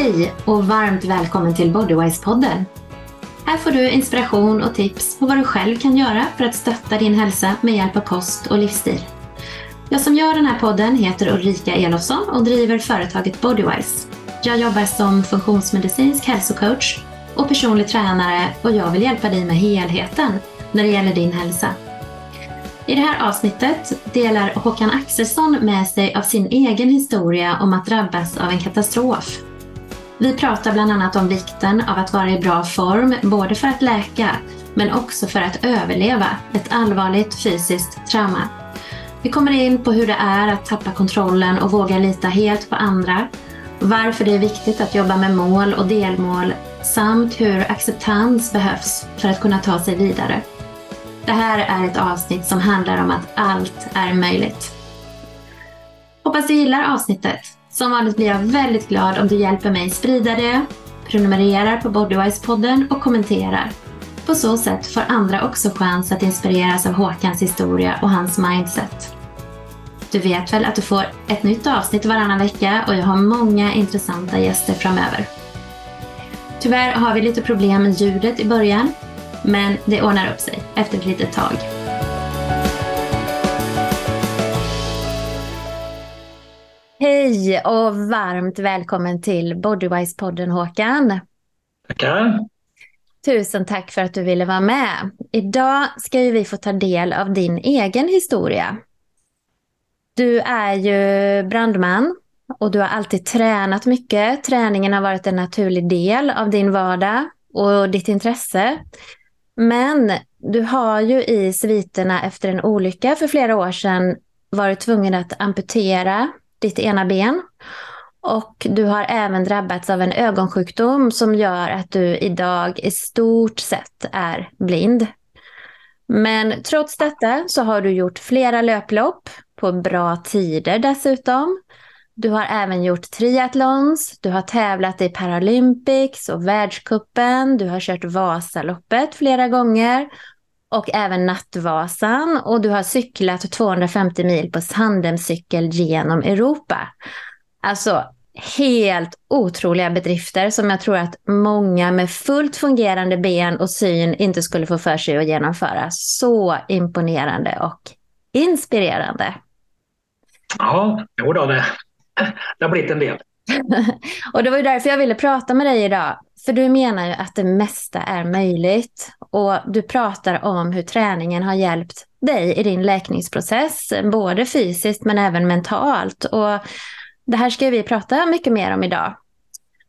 Hej och varmt välkommen till Bodywise-podden. Här får du inspiration och tips på vad du själv kan göra för att stötta din hälsa med hjälp av kost och livsstil. Jag som gör den här podden heter Ulrika Elofsson och driver företaget Bodywise. Jag jobbar som funktionsmedicinsk hälsocoach och personlig tränare och jag vill hjälpa dig med helheten när det gäller din hälsa. I det här avsnittet delar Håkan Axelsson med sig av sin egen historia om att drabbas av en katastrof. Vi pratar bland annat om vikten av att vara i bra form, både för att läka, men också för att överleva ett allvarligt fysiskt trauma. Vi kommer in på hur det är att tappa kontrollen och våga lita helt på andra, varför det är viktigt att jobba med mål och delmål samt hur acceptans behövs för att kunna ta sig vidare. Det här är ett avsnitt som handlar om att allt är möjligt. Hoppas du gillar avsnittet. Som vanligt blir jag väldigt glad om du hjälper mig sprida det, prenumererar på Bodywise-podden och kommenterar. På så sätt får andra också chans att inspireras av Håkans historia och hans mindset. Du vet väl att du får ett nytt avsnitt varannan vecka och jag har många intressanta gäster framöver. Tyvärr har vi lite problem med ljudet i början, men det ordnar upp sig efter ett litet tag. Hej och varmt välkommen till Bodywise-podden Håkan. Tackar. Tusen tack för att du ville vara med. Idag ska vi få ta del av din egen historia. Du är ju brandman och du har alltid tränat mycket. Träningen har varit en naturlig del av din vardag och ditt intresse. Men du har ju i sviterna efter en olycka för flera år sedan varit tvungen att amputera ditt ena ben. Och du har även drabbats av en ögonsjukdom som gör att du idag i stort sett är blind. Men trots detta så har du gjort flera löplopp på bra tider dessutom. Du har även gjort triathlons, du har tävlat i Paralympics och världskuppen, du har kört Vasaloppet flera gånger och även Nattvasan och du har cyklat 250 mil på tandemcykel genom Europa. Alltså helt otroliga bedrifter som jag tror att många med fullt fungerande ben och syn inte skulle få för sig att genomföra. Så imponerande och inspirerande. Ja, jo då, det, det har blivit en del. och det var ju därför jag ville prata med dig idag. För du menar ju att det mesta är möjligt. Och du pratar om hur träningen har hjälpt dig i din läkningsprocess. Både fysiskt men även mentalt. Och det här ska vi prata mycket mer om idag.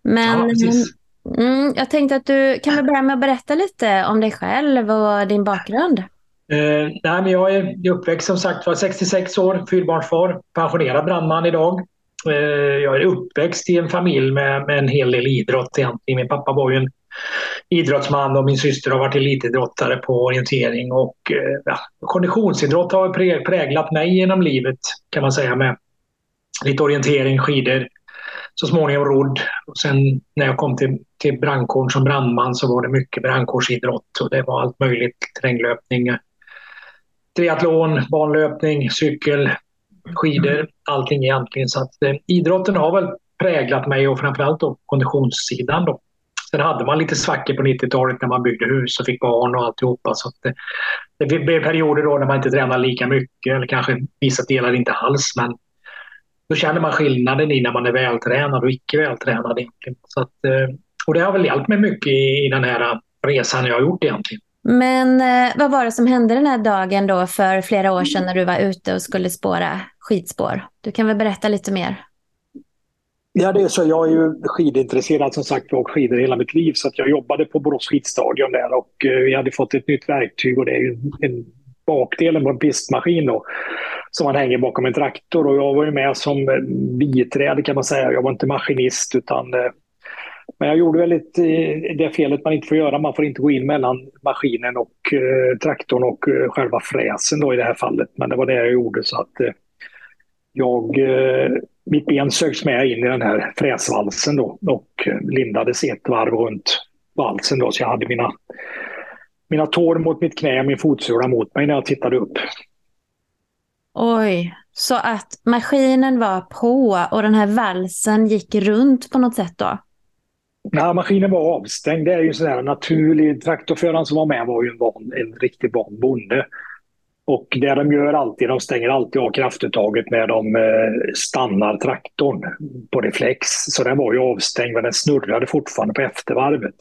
Men ja, mm, jag tänkte att du kan väl börja med att berätta lite om dig själv och din bakgrund. Eh, nej, men jag är uppväxt som sagt var 66 år, fyrbarnsfar, pensionerad brandman idag. Eh, jag är uppväxt i en familj med, med en hel del idrott egentligen. Min pappa var ju en idrottsman och min syster har varit elitidrottare på orientering och eh, ja, konditionsidrott har präglat mig genom livet kan man säga med lite orientering, skidor, så småningom rodd. Och sen när jag kom till, till brandkåren som brandman så var det mycket brandkårsidrott och det var allt möjligt. Terränglöpning, triathlon, banlöpning, cykel, skidor, allting egentligen. Så att, eh, idrotten har väl präglat mig och framförallt då konditionssidan. Då. Sen hade man lite svackor på 90-talet när man byggde hus och fick barn och alltihopa. Så att det, det blev perioder då när man inte tränade lika mycket eller kanske vissa delar inte alls. Men då känner man skillnaden i när man är vältränad och icke vältränad. Egentligen. Så att, eh, och det har väl hjälpt mig mycket i, i den här resan jag har gjort egentligen. Men eh, vad var det som hände den här dagen då för flera år sedan när du var ute och skulle spåra skidspår? Du kan väl berätta lite mer? Ja, det är så. Jag är ju skidintresserad som sagt och skidor hela mitt liv så att jag jobbade på Borås skidstadion där och eh, vi hade fått ett nytt verktyg och det är ju en bakdelen på en pistmaskin då, som man hänger bakom en traktor och jag var ju med som eh, biträde kan man säga. Jag var inte maskinist utan eh, men jag gjorde väl det felet man inte får göra. Man får inte gå in mellan maskinen och eh, traktorn och eh, själva fräsen då i det här fallet. Men det var det jag gjorde så att eh, jag, eh, mitt ben sögs med in i den här fräsvalsen då och lindades ett varv runt valsen då så jag hade mina, mina tår mot mitt knä och min fotsula mot mig när jag tittade upp. Oj, så att maskinen var på och den här valsen gick runt på något sätt då? Nej, maskinen var avstängd. Det är ju sådär naturlig. Traktorföraren som var med var ju en, van, en riktigt van bonde. Och det de gör alltid, de stänger alltid av kraftuttaget när de eh, stannar traktorn på reflex. Så den var ju avstängd men den snurrade fortfarande på eftervarvet.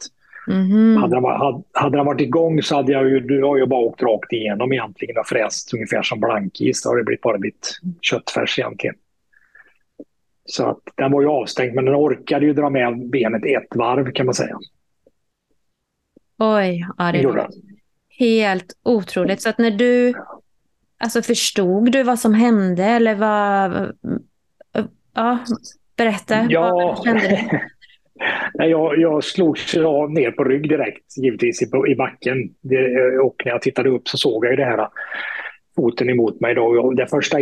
Mm. Hade, den, hade, hade den varit igång så hade jag ju, du har ju bara åkt rakt igenom egentligen och fräst ungefär som blankis. Då har det blivit bara blivit köttfärs egentligen. Så att den var ju avstängd men den orkade ju dra med benet ett varv kan man säga. Oj, ja, det är helt otroligt. Så att när du Alltså förstod du vad som hände eller vad... Ja, berätta. Ja. Vad kände du? Nej, jag, jag slogs ner på rygg direkt, givetvis, i, i backen. Det, och när jag tittade upp så såg jag ju det här foten emot mig. Då. Den första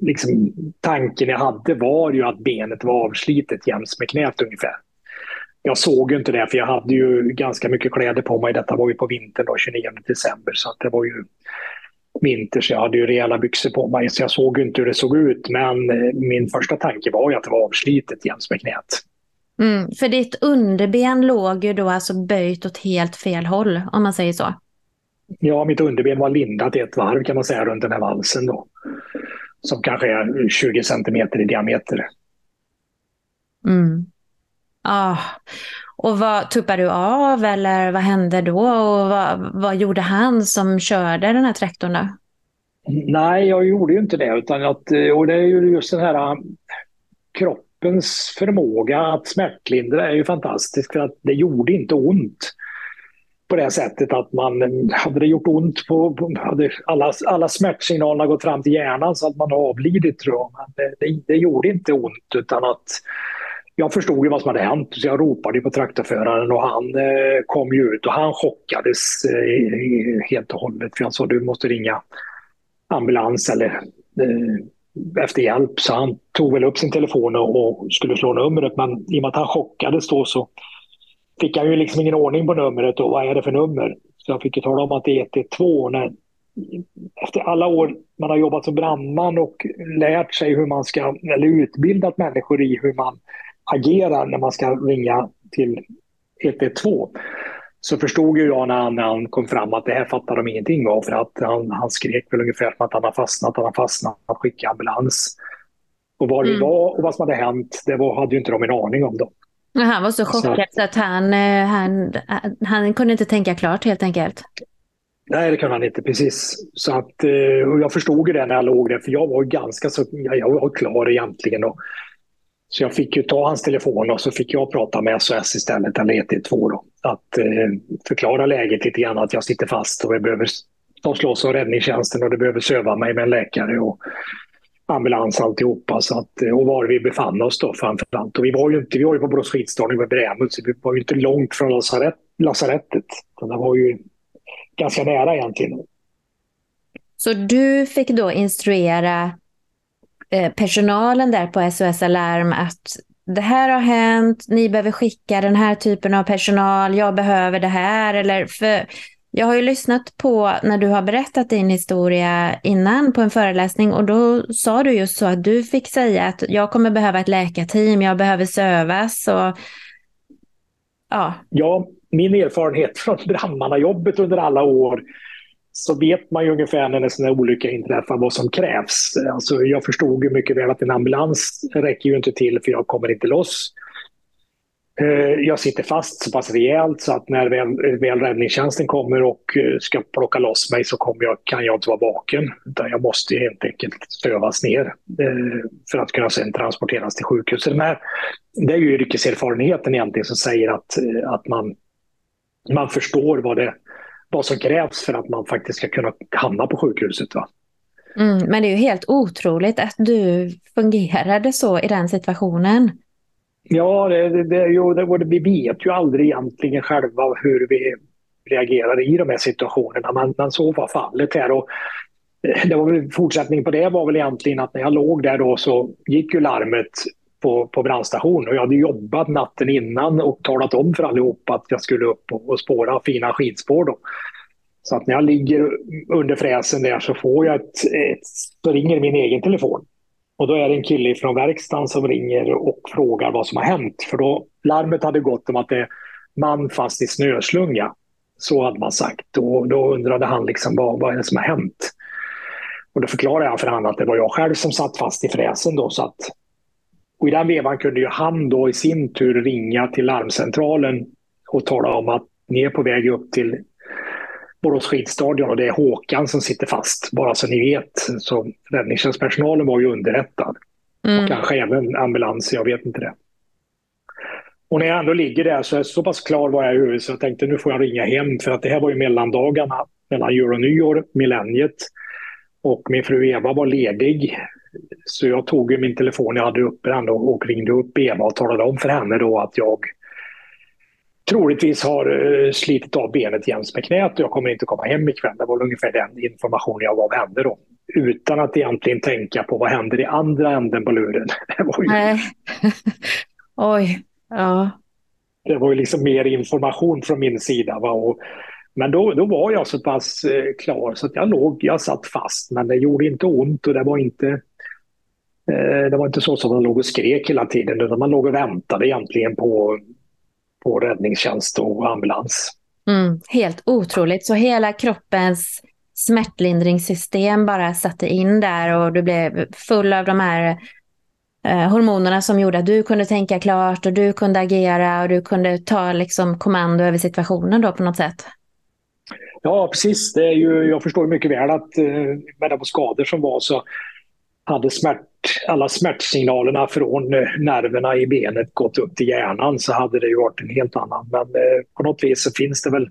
liksom, tanken jag hade var ju att benet var avslitet jäms med knät ungefär. Jag såg ju inte det, för jag hade ju ganska mycket kläder på mig. Detta var ju på vintern, då, 29 december, så det var ju vinter så jag hade ju rejäla byxor på mig så jag såg inte hur det såg ut. Men eh, min första tanke var ju att det var avslitet jäms med knät. Mm, för ditt underben låg ju då alltså böjt åt helt fel håll om man säger så. Ja, mitt underben var lindat i ett varv kan man säga runt den här valsen då. Som kanske är 20 centimeter i diameter. Mm. Ah. Och vad tuppade du av eller vad hände då? Och vad, vad gjorde han som körde den här traktorn då? Nej, jag gjorde ju inte det. Utan att, eh, och det är ju just den här eh, kroppens förmåga att smärtlindra är ju fantastisk. För att det gjorde inte ont på det sättet att man eh, hade det gjort ont på, på hade alla, alla smärtsignalerna gått fram till hjärnan så att man avlidit tror jag. Men det, det, det gjorde inte ont utan att jag förstod ju vad som hade hänt så jag ropade på traktorföraren och han eh, kom ju ut och han chockades eh, helt och hållet för han sa du måste ringa ambulans eller eh, efter hjälp. Så han tog väl upp sin telefon och, och, skulle slå numret men i och med att han chockades då så fick han ju liksom ingen ordning på numret och vad är det för nummer? Så jag fick ju tala om att det är 112 när efter alla år man har jobbat som brandman och lärt sig hur man ska, eller utbildat människor i hur man agerar när man ska ringa till 112 så förstod ju jag när han, när han kom fram att det här fattar de ingenting av för att han, han skrek väl ungefär att han har fastnat, han har fastnat, att skicka ambulans. Och vad det mm. var och vad som hade hänt, det var, hade ju inte de en aning om då. Han var så chockad så, så att han, eh, han, han kunde inte tänka klart helt enkelt. Nej, det kunde han inte precis. Så att, eh, och jag förstod ju det när jag låg där, för jag var ganska så, jag var klar egentligen. Och så jag fick ju ta hans telefon och så fick jag prata med SOS istället, eller 112 då. Att eh, förklara läget lite grann, att jag sitter fast och jag behöver de slåss av räddningstjänsten och det behöver söva mig med en läkare och ambulans alltihopa. Så att, eh, och var vi befann oss då framförallt. Och vi var ju inte, vi var ju på Borås skidstadion med Brämhult så vi var ju inte långt från lasarett, lasarettet. Så det var ju ganska nära egentligen. Så du fick då instruera Eh, personalen där på SOS Alarm att det här har hänt, ni behöver skicka den här typen av personal, jag behöver det här. Eller för jag har ju lyssnat på när du har berättat din historia innan på en föreläsning och då sa du just så att du fick säga att jag kommer behöva ett läkarteam, jag behöver sövas. Och, ja. ja, min erfarenhet från brandmannajobbet under alla år så vet man ju ungefär när en sån här olycka inträffar vad som krävs. Alltså, jag förstod ju mycket väl att en ambulans räcker ju inte till för jag kommer inte loss. Eh, jag sitter fast så pass rejält så att när väl, väl räddningstjänsten kommer och eh, ska plocka loss mig så kommer jag, kan jag inte vara vaken. Utan jag måste helt enkelt stövas ner eh, för att kunna sen transporteras till sjukhus. Det, det är ju yrkeserfarenheten egentligen som säger att, att man, man förstår vad det vad som krävs för att man faktiskt ska kunna hamna på sjukhuset. Va? Mm, men det är ju helt otroligt att du fungerade så i den situationen. Ja, det, det, det, jo, det, vi vet ju aldrig egentligen själva hur vi reagerar i de här situationerna, men, men så var fallet här. Och eh, det var väl, fortsättningen på det var väl egentligen att när jag låg där då så gick ju larmet på, på brandstation och jag hade jobbat natten innan och talat om för allihopa att jag skulle upp och, och spåra fina skidspår. Då. Så att när jag ligger under fräsen där så får jag ett, ett så ringer min egen telefon. Och då är det en kille från verkstaden som ringer och frågar vad som har hänt. För då larmet hade gått om att det är man fast i snöslunga. Så hade man sagt. Och då undrade han liksom vad, vad är det som har hänt. Och då förklarade jag för honom att det var jag själv som satt fast i fräsen. Då, så att, och I den vevan kunde ju han då i sin tur ringa till larmcentralen och tala om att ni är på väg upp till Borås skidstadion och det är Håkan som sitter fast, bara så ni vet. Så räddningstjänstpersonalen var ju underrättad. Mm. Och kanske även ambulans, jag vet inte det. Och när jag ändå ligger där så är så pass klar var jag i huvudet så jag tänkte nu får jag ringa hem för att det här var ju mellandagarna mellan jul och nyår, millenniet. Och min fru Eva var ledig. Så jag tog min telefon jag hade uppe ändå och ringde upp Eva och talade om för henne då att jag troligtvis har eh, slitit av benet jäms med knät och jag kommer inte komma hem ikväll. Det var ungefär den information jag gav henne då. Utan att egentligen tänka på vad händer i andra änden på luren. Det var ju... Nej. Oj, ja. Det var ju liksom mer information från min sida. Va? Och, men då, då var jag så pass eh, klar så att jag låg, jag satt fast men det gjorde inte ont och det var inte det var inte så som man låg och skrek hela tiden utan man låg och väntade egentligen på på räddningstjänst och ambulans. Mm, helt otroligt. Så hela kroppens smärtlindringssystem bara satte in där och du blev full av de här eh, hormonerna som gjorde att du kunde tänka klart och du kunde agera och du kunde ta liksom, kommando över situationen då på något sätt. Ja, precis. Det är ju, jag förstår mycket väl att eh, med de skador som var så hade smärt, alla smärtsignalerna från eh, nerverna i benet gått upp till hjärnan så hade det ju varit en helt annan. Men eh, på något vis så finns det väl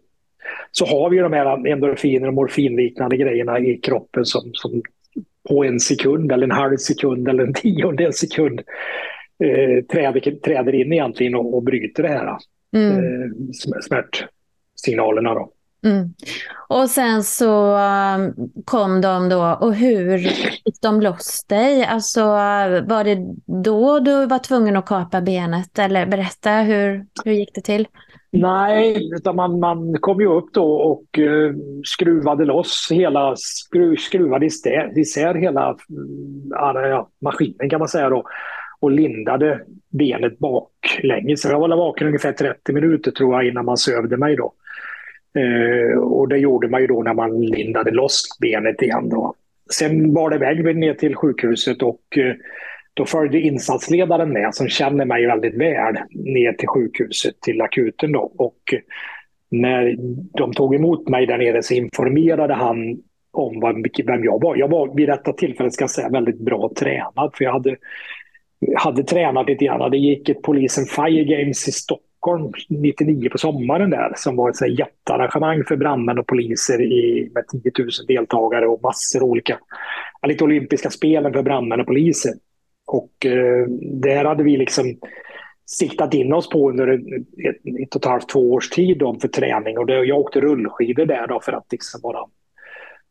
så har vi de här endorfiner och morfinliknande grejerna i kroppen som, som på en sekund eller en halv sekund eller en tiondel sekund eh, träder, träder in egentligen och, och bryter det här mm. eh, smärtsignalerna. Då. Mm. Och sen så um, kom de då och hur fick de loss dig? Alltså var det då du var tvungen att kapa benet eller berätta hur, hur gick det till? Nej, utan man, man kom ju upp då och uh, skruvade loss hela, skru, skruvade isär, isär hela uh, ja, maskinen kan man säga då och lindade benet baklänges. Jag var vaken ungefär 30 minuter tror jag innan man sövde mig då. Eh, och det gjorde man ju då när man lindade loss benet igen. Då. Sen bar det iväg ner till sjukhuset och eh, då följde insatsledaren med, som känner mig väldigt väl, ner till sjukhuset, till akuten. Då. Och eh, när de tog emot mig där nere så informerade han om vem jag var. Jag var vid detta tillfället ska jag säga, väldigt bra tränad. För jag hade, hade tränat lite grann. Det gick ett polisen Fire Games i Stockholm Stockholm 99 på sommaren där som var ett jättearrangemang för brandmän och poliser i, med 10 000 deltagare och massor olika, lite olympiska spelen för brandmän och poliser. Och eh, där hade vi liksom siktat in oss på under ett, ett, och ett halvt, två års tid då, för träning. Och det, jag åkte rullskidor där då för att liksom bara...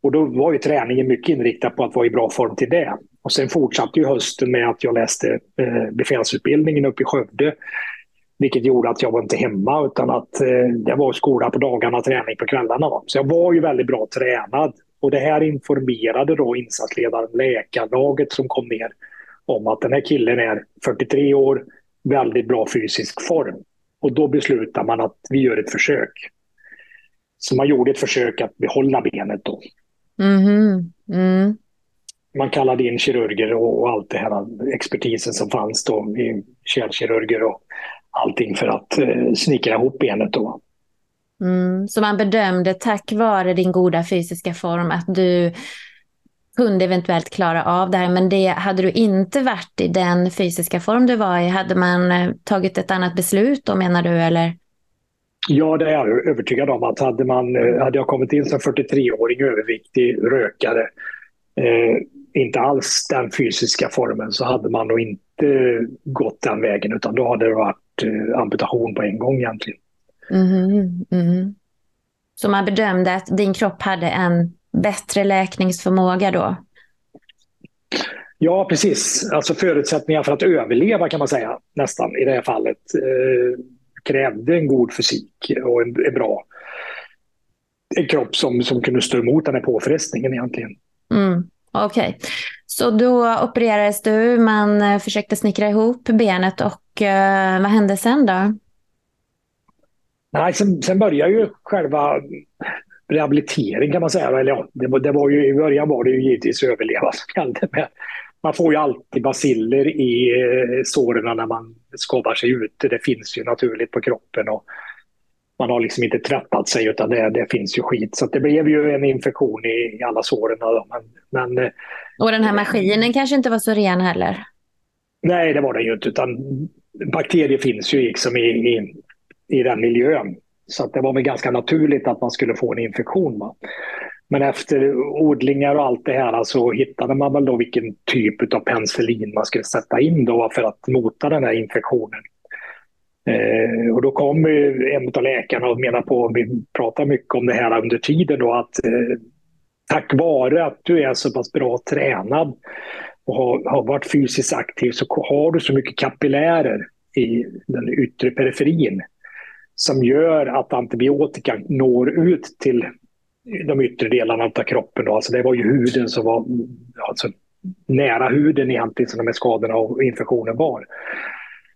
Och då var ju träningen mycket inriktad på att vara i bra form till det. Och sen fortsatte ju hösten med att jag läste eh, befälsutbildningen uppe i Skövde vilket gjorde att jag var inte hemma utan att eh, det var skola på dagarna och träning på kvällarna. Va? Så jag var ju väldigt bra tränad. Och det här informerade då insatsledaren, läkarlaget som kom ner om att den här killen är 43 år, väldigt bra fysisk form. Och då beslutar man att vi gör ett försök. Så man gjorde ett försök att behålla benet då. Mm. Mm. Man kallade in kirurger och, och allt det här expertisen som fanns då, kärlkirurger och allting för att eh, snickra ihop benet. Då. Mm, så man bedömde tack vare din goda fysiska form att du kunde eventuellt klara av det här. Men det hade du inte varit i den fysiska form du var i. Hade man eh, tagit ett annat beslut då menar du? Eller? Ja, det är jag övertygad om. att Hade, man, eh, hade jag kommit in som 43-åring överviktig rökare, eh, inte alls den fysiska formen, så hade man nog inte gått den vägen. Utan då hade det varit amputation på en gång egentligen. Mm, mm. Så man bedömde att din kropp hade en bättre läkningsförmåga då? Ja, precis. Alltså förutsättningar för att överleva kan man säga nästan i det här fallet eh, krävde en god fysik och en, en, bra en kropp som, som kunde stå emot den här påfrestningen egentligen. Okej. Okay. Så då opererades du, man eh, försökte snickra ihop benet och eh, vad hände sen då? Nej, sen, sen började ju själva rehabilitering kan man säga. Eller ja, det, det var ju, I början var det ju givetvis överleva som gällde. Man får ju alltid basiller i eh, såren när man skavar sig ute. Det finns ju naturligt på kroppen. Och man har liksom inte tvättat sig utan det, det finns ju skit. Så det blev ju en infektion i, i alla såren. Men, men, eh, och den här maskinen kanske inte var så ren heller? Nej, det var den ju inte. Utan bakterier finns ju liksom i, i, i den miljön. Så det var väl ganska naturligt att man skulle få en infektion. Va? Men efter odlingar och allt det här så hittade man väl då vilken typ av penicillin man skulle sätta in då för att mota den här infektionen. Eh, och då kom en av läkarna och menade på, vi pratar mycket om det här under tiden då, att eh, tack vare att du är så pass bra tränad och har, har varit fysiskt aktiv så har du så mycket kapillärer i den yttre periferin som gör att antibiotika når ut till de yttre delarna av kroppen. Då. Alltså det var ju huden som var alltså, nära huden egentligen som de här skadorna och infektionen var.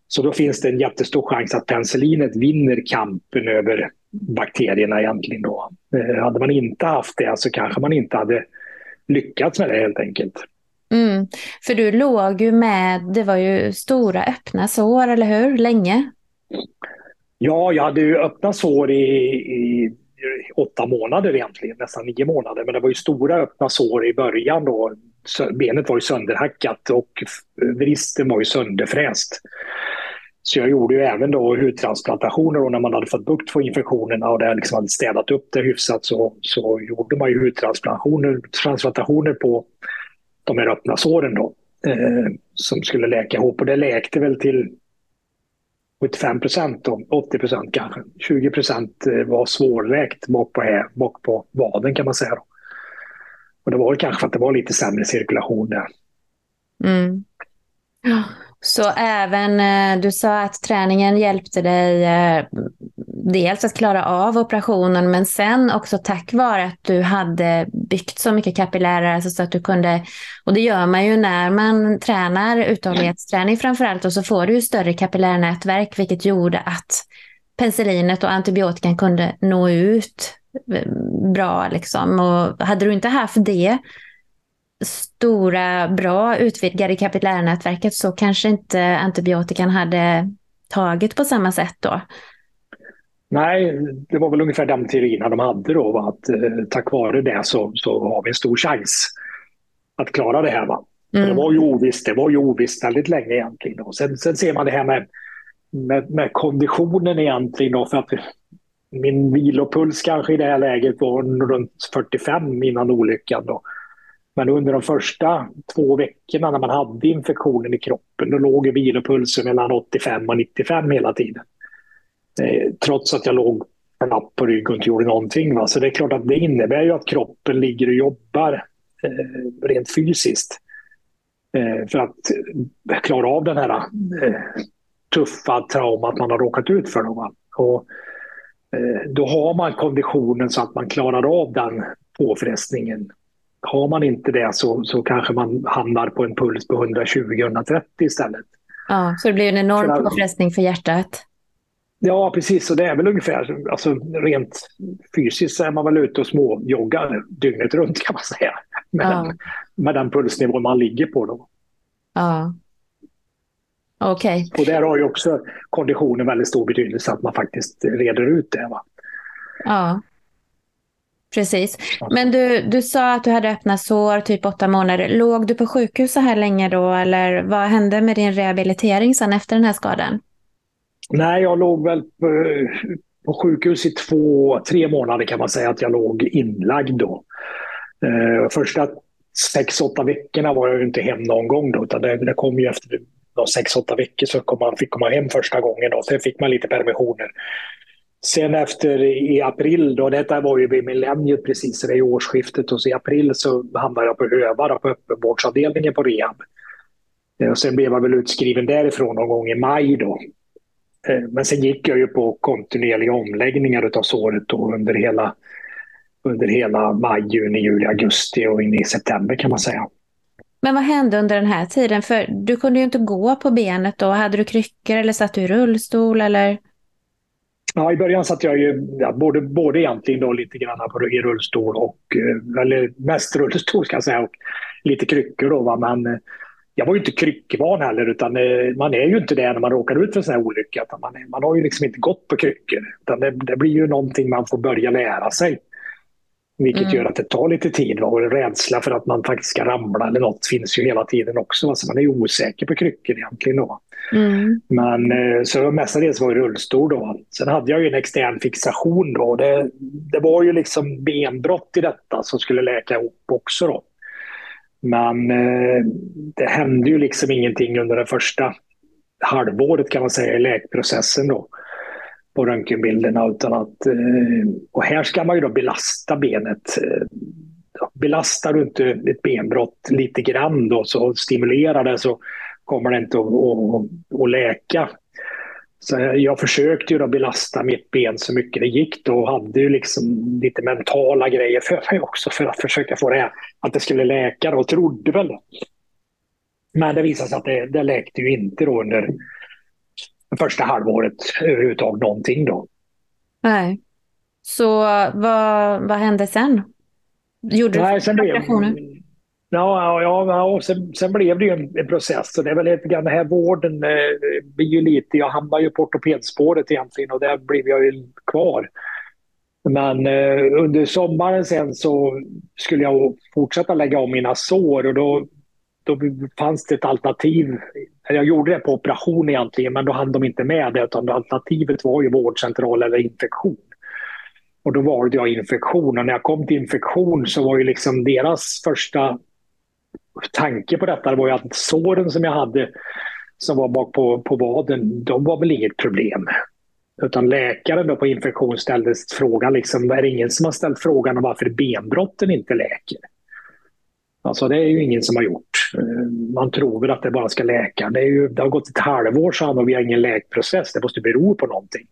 Så då finns det en jättestor chans att penicillinet vinner kampen över bakterierna egentligen. Då. Eh, hade man inte haft det så kanske man inte hade lyckats med det helt enkelt. Mm. För du låg ju med, det var ju stora öppna sår, eller hur? Länge? Ja, jag hade ju öppna sår i, i åtta månader egentligen, nästan nio månader. Men det var ju stora öppna sår i början då. Benet var ju sönderhackat och vristen var ju sönderfräst. Så jag gjorde ju även då hudtransplantationer och när man hade fått bukt på infektionerna och det liksom hade städat upp det hyfsat så, så gjorde man ju hudtransplantationer transplantationer på de här öppna såren då. Eh, som skulle läka ihop och det läkte väl till 75 procent, 80 procent kanske. 20 procent eh, var svårläkt bak på, bak på vaden kan man säga. Då. Och det var kanske för att det var lite sämre cirkulation där. Mm. Så även, eh, du sa att träningen hjälpte dig eh, dels att klara av operationen men sen också tack vare att du hade byggt så mycket kapillärer alltså så att du kunde, och det gör man ju när man tränar uthållighetsträning framförallt och så får du ju större kapillärnätverk vilket gjorde att penicillinet och antibiotikan kunde nå ut eh, bra liksom. Och hade du inte haft det stora, bra utvidgade kapillärnätverket så kanske inte antibiotikan hade tagit på samma sätt då. Nej, det var väl ungefär den teorierna de hade då. Va? Att eh, tack vare det så, så har vi en stor chans att klara det här. Va? Mm. Det var ju ovisst, det var ju ovisst väldigt länge egentligen. Och sen, sen ser man det här med, med, med konditionen egentligen. Då, för att min vilopuls kanske i det här läget var runt 45 innan olyckan. Då. Men under de första två veckorna när man hade infektionen i kroppen, då låg vilopulsen mellan 85 och 95 hela tiden. Eh, trots att jag låg knappt på rygg och inte gjorde någonting. Va? Så det är klart att det innebär ju att kroppen ligger och jobbar eh, rent fysiskt. Eh, för att klara av den här eh, tuffa traumat man har råkat ut för. Då, och, eh, då har man konditionen så att man klarar av den påfrestningen har man inte det så, så kanske man hamnar på en puls på 120-130 istället. Ja, så det blir en enorm påfrestning för hjärtat. Ja, precis. Och det är väl ungefär, alltså rent fysiskt är man väl ute och småjoggar dygnet runt kan man säga. Med, ja. den, med den pulsnivå man ligger på. Då. Ja. Okej. Okay. Och där har ju också konditionen väldigt stor betydelse, att man faktiskt reder ut det. Va? Ja. Precis. Men du, du sa att du hade öppna sår, typ åtta månader. Låg du på sjukhus så här länge då? Eller vad hände med din rehabilitering sen efter den här skadan? Nej, jag låg väl på, på sjukhus i två, tre månader kan man säga att jag låg inlagd då. Eh, första sex, åtta veckorna var jag inte hem någon gång då, utan det, det kom ju efter de sex, åtta veckor så kom man, fick man hem första gången. Då. Sen fick man lite permissioner. Sen efter i april, då, detta var ju vid millenniet precis, det är årsskiftet, och så i april så hamnade jag på Öva, på öppenvårdsavdelningen på rehab. Eh, och sen blev jag väl utskriven därifrån någon gång i maj då. Eh, men sen gick jag ju på kontinuerliga omläggningar av såret då under hela under hela maj, juni, juli, augusti och in i september kan man säga. Men vad hände under den här tiden? För du kunde ju inte gå på benet då. Hade du kryckor eller satt du i rullstol eller? Ja, i början satt jag ju ja, både, både egentligen då lite grann på, i rullstol och, eh, eller mest rullstol ska jag säga och lite kryckor då. Va? Men eh, jag var ju inte kryckvan heller utan eh, man är ju inte det när man råkar ut för en sån här olycka. Man, man har ju liksom inte gått på kryckor. Utan det, det, blir ju någonting man får börja lära sig. Vilket mm. gör att det tar lite tid. Va? Och rädsla för att man faktiskt ska ramla eller något finns ju hela tiden också. Alltså man är osäker på kryckor egentligen. Då. Mm. Men eh, så mestadels var det rullstol då. Sen hade jag ju en extern fixation då. Det, det var ju liksom benbrott i detta som skulle läka ihop också då. Men eh, det hände ju liksom ingenting under det första halvåret kan man säga i läkprocessen då på röntgenbilderna. Utan att, eh, och här ska man ju då belasta benet. Eh, Belastar du inte ett benbrott lite grann då, så stimulerar det så kommer det inte att, att, att läka. Så jag försökte ju då belasta mitt ben så mycket det gick då och hade ju liksom lite mentala grejer för mig också för att försöka få det att det skulle läka och trodde väl det. Men det visade sig att det, det läkte ju inte då under första halvåret överhuvudtaget någonting då. Nej. Så vad, vad hände sen? Gjorde Nej, du operationer? Ja, ja, ja och sen, sen, blev det ju en, en, process. Så det är väl lite grann den här vården eh, blir ju lite, jag hamnade ju på ortopedspåret egentligen och där blev jag ju kvar. Men eh, under sommaren sen så skulle jag fortsätta lägga om mina sår och då, då fanns det ett alternativ. Jag gjorde det på operation egentligen men då hann de inte med det utan alternativet var ju vårdcentral eller infektion. Och då valde jag infektion och när jag kom till infektion så var ju liksom deras första tanke på detta var ju att såren som jag hade som var bak på, på vaden, de var väl inget problem. Utan läkaren då på infektion ställde frågan, liksom, är det ingen som har ställt frågan om varför benbrotten inte läker? Alltså det är ju ingen som har gjort. Man tror väl att det bara ska läka. Det, är ju, det har gått ett halvår sedan och vi har ingen läkprocess. Det måste bero på någonting.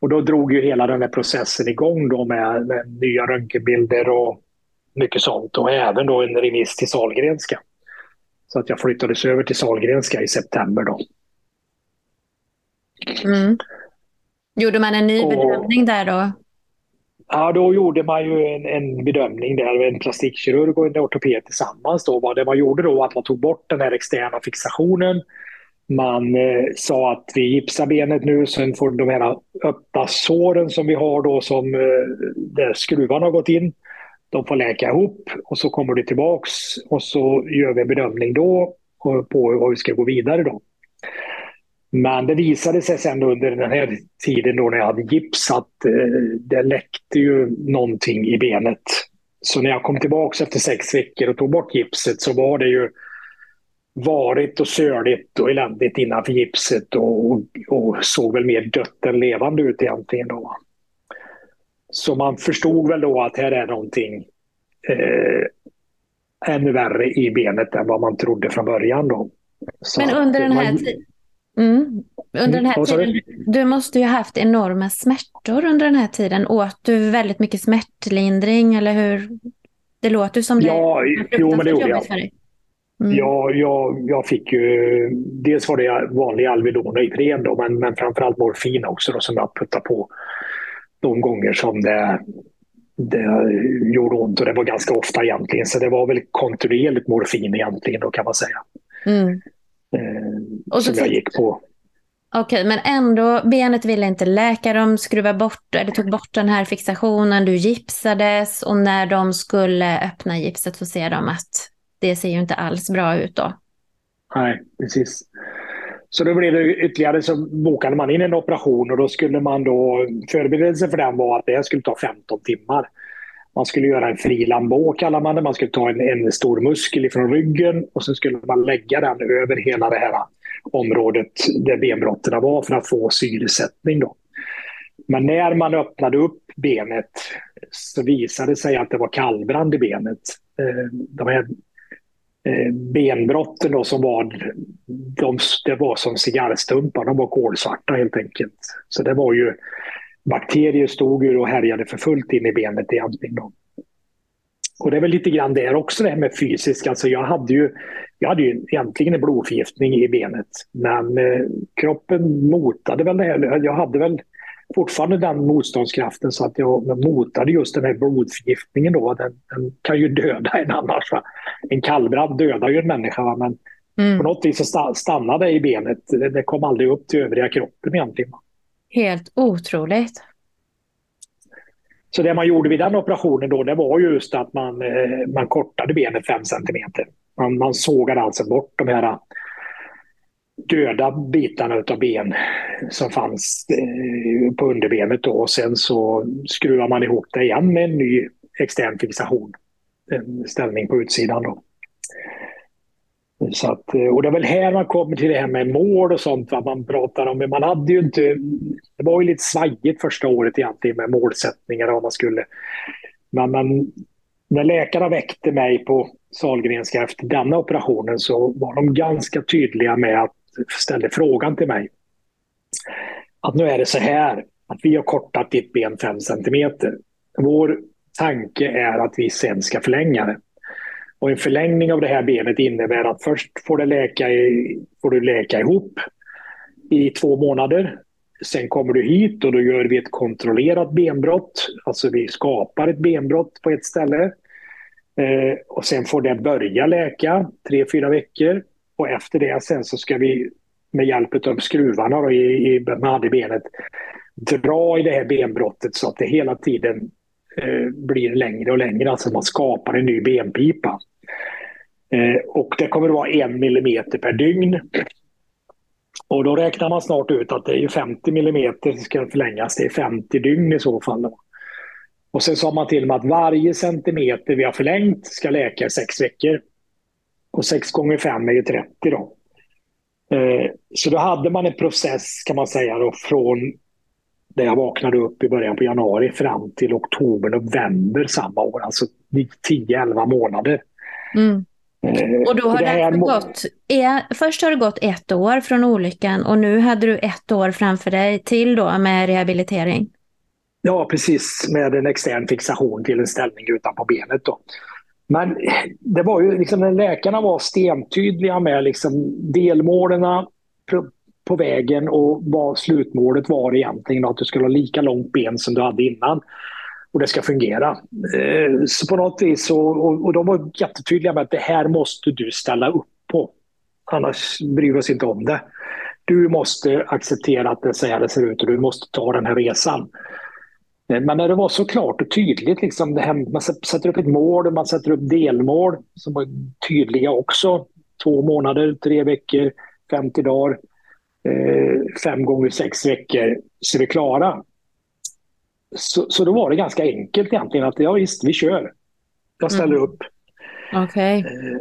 Och då drog ju hela den här processen igång då med, med nya röntgenbilder och mycket sånt och även då en remiss till Salgrenska. Så att jag flyttades över till Salgrenska i september då. Mm. Gjorde man en ny och, bedömning där då? Ja, då gjorde man ju en, en bedömning där, en plastikkirurg och en ortoped tillsammans. Då. Det man gjorde då var att man tog bort den här externa fixationen. Man eh, sa att vi gipsar benet nu, sen får de här öppna såren som vi har då som eh, där skruvarna har gått in de får läka ihop och så kommer det tillbaks och så gör vi en bedömning då på hur vi ska gå vidare då. Men det visade sig sen under den här tiden då när jag hade gips att eh, det läckte ju någonting i benet. Så när jag kom tillbaks efter sex veckor och tog bort gipset så var det ju varit och söligt och eländigt innanför gipset och, och, och såg väl mer dött än levande ut egentligen. Då. Så man förstod väl då att här är någonting eh, ännu värre i benet än vad man trodde från början. Då. Så Men under den här man... tiden Mm. Under den här tiden, du måste ju ha haft enorma smärtor under den här tiden. Åt du väldigt mycket smärtlindring eller hur? Det låter som det ja, jo, men det gjorde jag. Mm. Ja, jag, jag fick ju... Dels var det vanlig Alvedon och Ipren då, men, men framförallt morfin också då, som jag puttade på de gånger som det, det gjorde ont och det var ganska ofta egentligen. Så det var väl kontinuerligt morfin egentligen då kan man säga. Mm. Eh, och som jag gick på. Okej, men ändå, benet ville inte läka. De skruvade bort, eller tog bort den här fixationen, du gipsades och när de skulle öppna gipset så ser de att det ser ju inte alls bra ut då. Nej, precis. Så då blev det ytterligare så bokade man in en operation och då skulle man då, förberedelsen för den var att det skulle ta 15 timmar. Man skulle göra en fri lambå kallar man det. Man skulle ta en, en stor muskel ifrån ryggen och sen skulle man lägga den över hela det här området där benbrotten var för att få syresättning. Då. Men när man öppnade upp benet så visade det sig att det var kallbrand i benet. Eh, de här eh, benbrotten då som var, de, det var som cigarrstumpar, de var kolsvarta helt enkelt. Så det var ju bakterier stod ju och härjade för fullt in i benet egentligen. Då. Och det är väl lite grann där också det här med fysiskt. Alltså jag hade ju, jag hade ju egentligen en blodförgiftning i benet. Men eh, kroppen motade väl det här. Jag hade väl fortfarande den motståndskraften så att jag motade just den här blodförgiftningen. Då. Den, den kan ju döda en annars. Va? En kallbrand dödar ju en människa. Va? Men mm. på något vis så stannade det i benet. Det kom aldrig upp till övriga kroppen egentligen. Helt otroligt. Så det man gjorde vid den operationen då, det var just att man, eh, man kortade benet 5 centimeter. Man, man sågade alltså bort de här döda bitarna av ben som fanns eh, på underbenet. Då. Och sen så skruvar man ihop det igen med en ny extern fixation. En ställning på utsidan. Då. Så att, eh, och det är väl här man kommer till det här med mål och sånt. Vad man pratar om. Men man hade ju inte... Det var ju lite svajigt första året egentligen med målsättningar och man skulle... Men, men när läkarna väckte mig på Sahlgrenska efter denna operationen så var de ganska tydliga med att ställa frågan till mig. Att nu är det så här att vi har kortat ditt ben 5 centimeter. Vår tanke är att vi sen ska förlänga det. Och en förlängning av det här benet innebär att först får, det läka i, får du läka ihop i två månader. Sen kommer du hit och då gör vi ett kontrollerat benbrott. Alltså vi skapar ett benbrott på ett ställe. Eh, och sen får det börja läka tre, fyra veckor. Och efter det sen så ska vi med hjälp av skruvarna då, i, i, med benet dra i det här benbrottet så att det hela tiden eh, blir längre och längre. Alltså man skapar en ny benpipa. Eh, och det kommer att vara en millimeter per dygn. Och då räknar man snart ut att det är 50 millimeter som ska förlängas. Det är 50 dygn i så fall. Och sen sa man till mig att varje centimeter vi har förlängt ska läka i sex veckor. Och 6 gånger 5 är ju 30 då. Eh, så då hade man en process kan man säga då, från där jag vaknade upp i början på januari fram till oktober, november samma år. Alltså 10-11 månader. Mm. Eh, och då har det, det alltså gått, är, först har det gått ett år från olyckan och nu hade du ett år framför dig till då med rehabilitering. Ja, precis med en extern fixation till en ställning utanpå benet. Då. Men det var ju liksom läkarna var stentydliga med liksom delmålen på vägen och vad slutmålet var egentligen. Att du skulle ha lika långt ben som du hade innan. Och det ska fungera. Eh, så på något vis, så, och, och de var jättetydliga med att det här måste du ställa upp på. Annars bryr vi oss inte om det. Du måste acceptera att det är så här det ser ut och du måste ta den här resan. Eh, men när det var så klart och tydligt, liksom det här, man sätter upp ett mål och man sätter upp delmål som var tydliga också. Två månader, tre veckor, 50 dagar, fem gånger sex veckor så är vi klara. Så, så då var det ganska enkelt egentligen att ja visst, vi kör. Jag ställer mm. upp. Okej. Okay. Eh,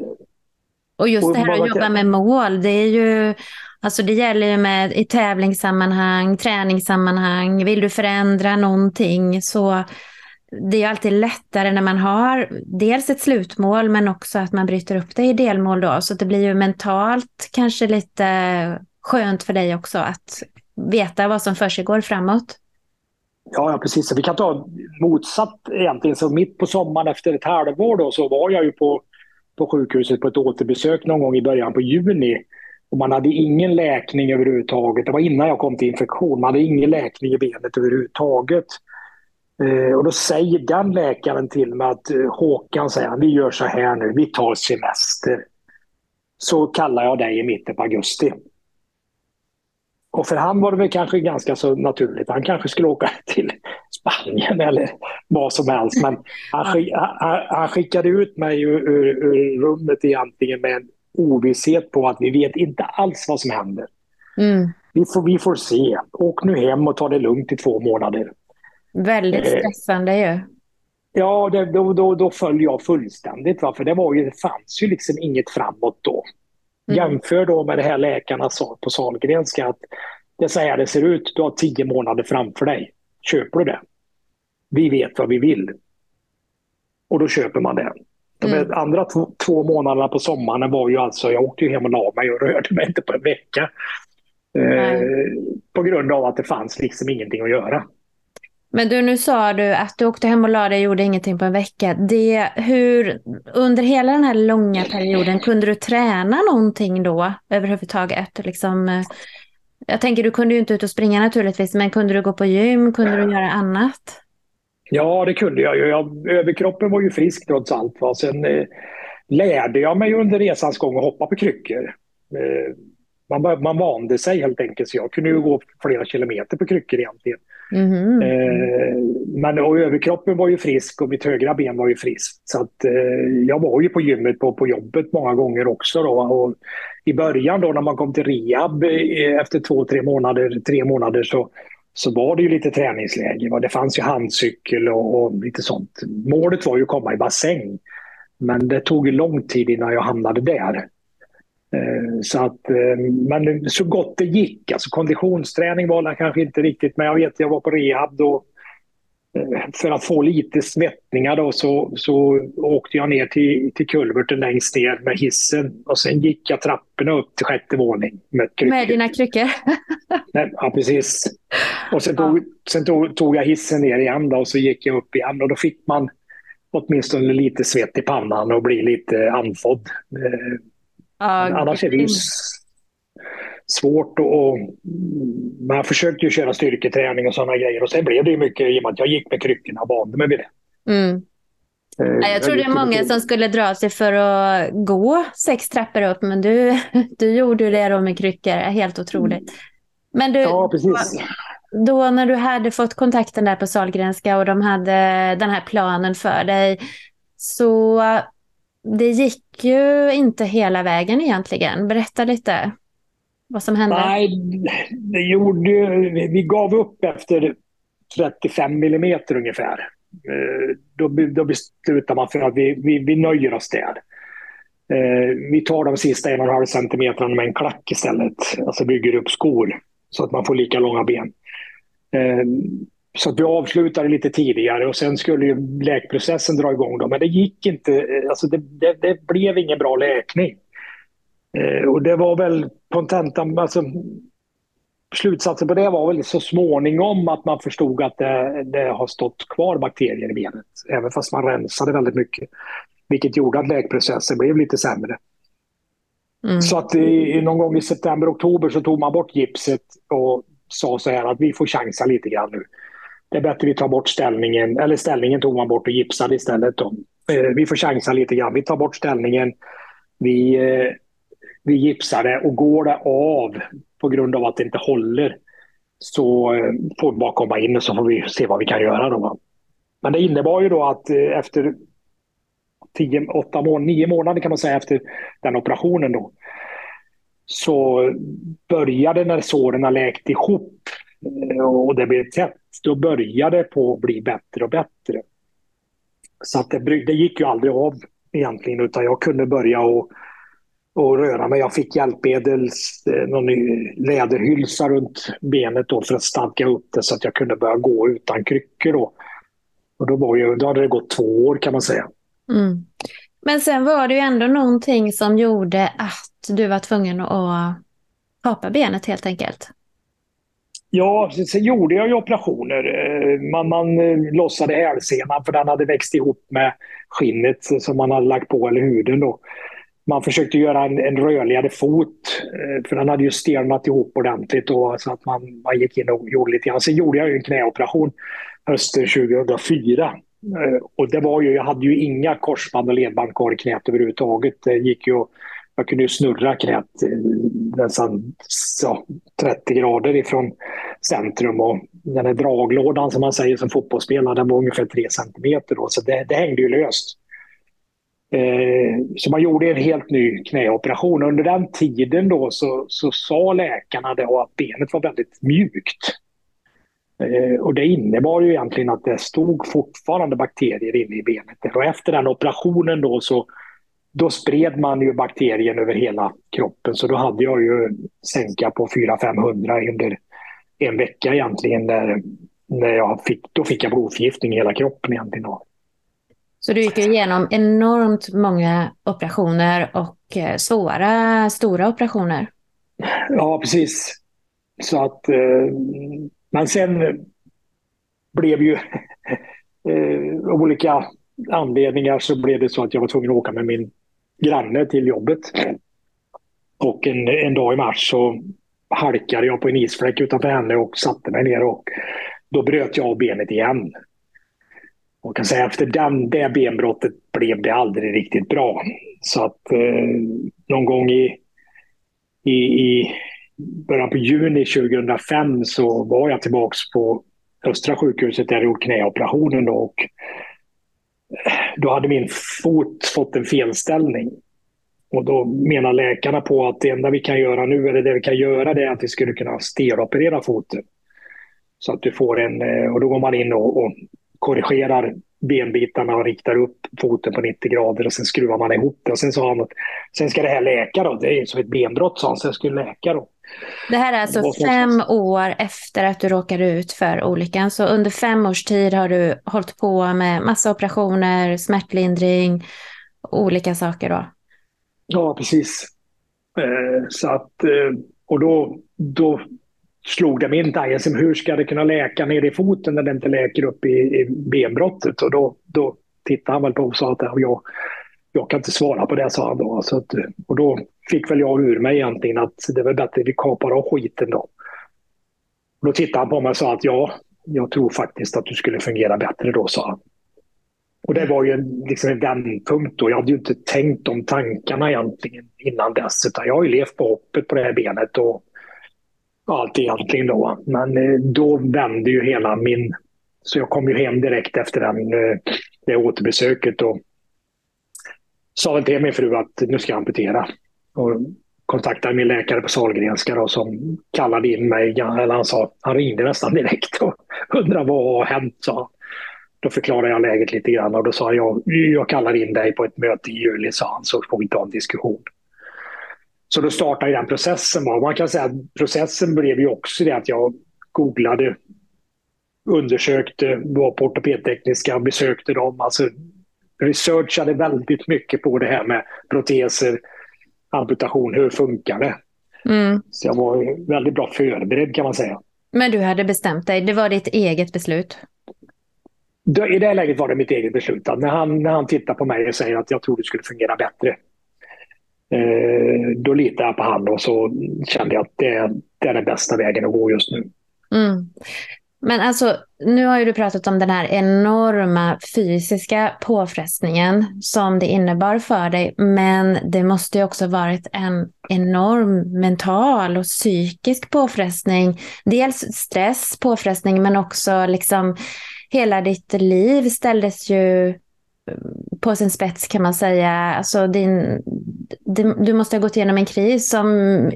och just och det här att jobba med mål, det är ju Alltså det gäller ju med i tävlingssammanhang, träningssammanhang, vill du förändra någonting så det är alltid lättare när man har dels ett slutmål men också att man bryter upp det i delmål då. Så det blir ju mentalt kanske lite skönt för dig också att veta vad som försiggår framåt. Ja, ja, precis. Vi kan ta motsatt egentligen. Så mitt på sommaren efter ett halvår då, så var jag ju på, på sjukhuset på ett återbesök någon gång i början på juni. Och man hade ingen läkning överhuvudtaget. Det var innan jag kom till infektion. Man hade ingen läkning i benet överhuvudtaget. Eh, och då säger den läkaren till mig att eh, Håkan säger vi gör så här nu, vi tar semester. Så kallar jag dig i mitten på augusti. Och för han var det väl kanske ganska så naturligt. Han kanske skulle åka till Spanien eller vad som helst. Men han, skick, han, han skickade ut mig ur, ur, ur rummet egentligen med en ovisshet på att vi vet inte alls vad som händer. Mm. Vi, får, vi får se. Åk nu hem och ta det lugnt i två månader. Väldigt eh, stressande eh, ju. Ja, det, då, då, då föll jag fullständigt. Va? För det, var ju, det fanns ju liksom inget framåt då. Mm. Jämför då med det här läkarna sa på Sahlgrenska att det är så här det ser ut. Du har tio månader framför dig. Köper du det? Vi vet vad vi vill. Och då köper man det. De mm. andra två, två månaderna på sommaren var ju alltså, jag åkte ju hem och la mig och rörde mig inte på en vecka. Eh, på grund av att det fanns liksom ingenting att göra. Men du, nu sa du att du åkte hem och la dig och gjorde ingenting på en vecka. Det, hur, under hela den här långa perioden, kunde du träna någonting då överhuvudtaget? Liksom, eh, jag tänker, du kunde ju inte ut och springa naturligtvis, men kunde du gå på gym? Kunde du göra annat? Ja, det kunde jag ju. Jag, överkroppen var ju frisk trots allt. Va? Sen eh, lärde jag mig under resans gång att hoppa på kryckor. Eh, man, man vande sig helt enkelt, så jag kunde ju gå flera kilometer på kryckor egentligen. Mm. Eh, men och överkroppen var ju frisk och mitt högra ben var ju friskt. Så att, eh, jag var ju på gymmet på, på jobbet många gånger också. Då, och I början då när man kom till rehab eh, efter två, tre månader, tre månader så, så var det ju lite träningsläge. Va? Det fanns ju handcykel och, och lite sånt. Målet var ju att komma i bassäng. Men det tog ju lång tid innan jag hamnade där. Eh, så att, eh, men så gott det gick. Alltså konditionsträning var kanske inte riktigt, men jag vet jag var på rehab då. Eh, för att få lite svettningar då så, så åkte jag ner till, till kulverten längst ner med hissen och sen gick jag trapporna upp till sjätte våning med kryckor. Med dina kryckor? ja, precis. Och sen, tog, sen tog, tog, jag hissen ner igen då, och så gick jag upp igen och då fick man åtminstone lite svett i pannan och bli lite andfådd. Uh, Annars är det ju svårt och, man försökte ju köra styrketräning och sådana grejer och sen blev det ju mycket i och med att jag gick med kryckorna och vande mig vid det. Mm. Uh, jag tror det är många som skulle dra sig för att gå sex trappor upp men du, du gjorde det då med kryckor, helt otroligt. Men du, ja, precis. Då när du hade fått kontakten där på Salgrenska och de hade den här planen för dig så det gick ju inte hela vägen egentligen. Berätta lite vad som hände. Nej, det gjorde Vi gav upp efter 35 millimeter ungefär. Eh, då, då beslutar man för att vi, vi, vi nöjer oss där. Eh, vi tar de sista en och en halv centimeterna med en klack istället. Alltså bygger upp skor så att man får lika långa ben. Eh, Eh, så att vi avslutade lite tidigare och sen skulle ju läkprocessen dra igång. Då, men det gick inte. Alltså det, det, det blev ingen bra läkning. Eh, och det var väl kontentan, alltså slutsatsen på det var väl så småningom att man förstod att det, det, har stått kvar bakterier i benet. Även fast man rensade väldigt mycket. Vilket gjorde att läkprocessen blev lite sämre. Mm. Så att i, någon gång i september, oktober så tog man bort gipset och sa så här att vi får chansa lite grann nu det är bättre vi tar bort ställningen, eller ställningen tog man bort och gipsade istället. Då. Eh, vi får chansa lite grann. Vi tar bort ställningen, vi, eh, vi gipsar det och går det av på grund av att det inte håller så eh, får vi bara komma in och så får vi se vad vi kan göra. Då. Men det innebar ju då att efter tio, åtta mån nio månader kan man säga efter den operationen då så började när såren läkt ihop Eh, och det blev tätt då började det på att bli bättre och bättre. Så att det, det gick ju aldrig av egentligen utan jag kunde börja och, och röra mig. Jag fick hjälpmedel, eh, någon läderhylsa runt benet då för att stadga upp det så att jag kunde börja gå utan kryckor. Då. Och då, var jag, då hade det gått två år kan man säga. Mm. Men sen var det ju ändå någonting som gjorde att du var tvungen att kapa benet helt enkelt. Ja, sen gjorde jag ju operationer. Eh, man, man eh, lossade hälsenan för den hade växt ihop med skinnet som man hade lagt på, eller huden. Då. Man försökte göra en, en rörligare fot, eh, för den hade ju stelnat ihop ordentligt. Då, så att man, man gick in och gjorde lite grann. Sen gjorde jag ju en knäoperation hösten 2004. Och det var ju, jag hade ju inga korsband och ledband kvar i knät överhuvudtaget. Det gick ju jag kunde ju snurra knät eh, nästan ja, 30 grader ifrån centrum och den här draglådan som man säger som fotbollsspelare, den var ungefär 3 centimeter. Då, så det, det hängde ju löst. Eh, så man gjorde en helt ny knäoperation. Under den tiden då så, så sa läkarna då att benet var väldigt mjukt. Eh, och det innebar ju egentligen att det stod fortfarande bakterier inne i benet. Och efter den operationen då så då spred man ju bakterien över hela kroppen. Så då hade jag ju sänka på 400-500 under en vecka egentligen. När, när jag fick, då fick jag blodförgiftning i hela kroppen egentligen. Så du gick igenom enormt många operationer och eh, svåra, stora operationer? Ja, precis. Så att, eh, men sen blev ju eh, olika anledningar så blev det så att jag var tvungen att åka med min granne till jobbet. Och en, en dag i mars så halkade jag på en isfläck utanför henne och satte mig ner och då bröt jag av benet igen. Och kan säga efter den, det benbrottet blev det aldrig riktigt bra. Så att eh, någon gång i, i, i början på juni 2005 så var jag tillbaks på Östra sjukhuset där jag gjort knäoperationen då, och då hade min fot fått en felställning. Och då menar läkarna på att det enda vi kan göra nu, eller det vi kan göra, det är att vi skulle kunna steroperera foten. Så att du får en, eh, och då går man in och, och korrigerar benbitarna och riktar upp foten på 90 grader och sen skruvar man ihop det. Och sen sa han att sen ska det här läka då. Det är som ett benbrott sa han, sen skulle det läka då. Det här är alltså fem år efter att du råkade ut för olyckan. Så under fem års tid har du hållit på med massa operationer, smärtlindring, olika saker då? Ja, precis. Eh, så att, eh, och då, då slog det min tanke, hur ska det kunna läka ner i foten när det inte läker upp i, i benbrottet? Och då, då tittade han väl på och sa att jag, jag kan inte svara på det, sa han då. Så att, och då fick väl jag ur mig egentligen att det var bättre att vi kapar av skiten då. Och då tittade han på mig och sa att ja, jag tror faktiskt att du skulle fungera bättre då, sa han. Och det var ju en, liksom en vändpunkt då. Jag hade ju inte tänkt de tankarna egentligen innan dess, utan jag har ju levt på hoppet på det här benet och allt egentligen då. Men eh, då vände ju hela min... Så jag kom ju hem direkt efter den, eh, det återbesöket och sa väl till min fru att nu ska jag amputera. Och kontaktade min läkare på Sahlgrenska då, som kallade in mig. Eller han, sa, han ringde nästan direkt och undrade vad har hänt. Sa. då förklarade jag läget lite grann och då sa jag jag kallar in dig på ett möte i juli sa han så får vi ta en diskussion. Så då startade den processen. Man kan säga att processen blev ju också det att jag googlade, undersökte, var på ortopedtekniska, besökte dem. Alltså researchade väldigt mycket på det här med proteser, amputation, hur funkar det? Mm. Så jag var väldigt bra förberedd kan man säga. Men du hade bestämt dig, det var ditt eget beslut? I det läget var det mitt eget beslut. När han, när han tittar på mig och säger att jag tror det skulle fungera bättre. Eh, då litar jag på honom och så kände jag att det, det är den bästa vägen att gå just nu. Mm. Men alltså, nu har ju du pratat om den här enorma fysiska påfrestningen som det innebar för dig. Men det måste ju också varit en enorm mental och psykisk påfrestning. Dels stress, påfrestning, men också liksom hela ditt liv ställdes ju på sin spets kan man säga. Alltså din, du måste ha gått igenom en kris som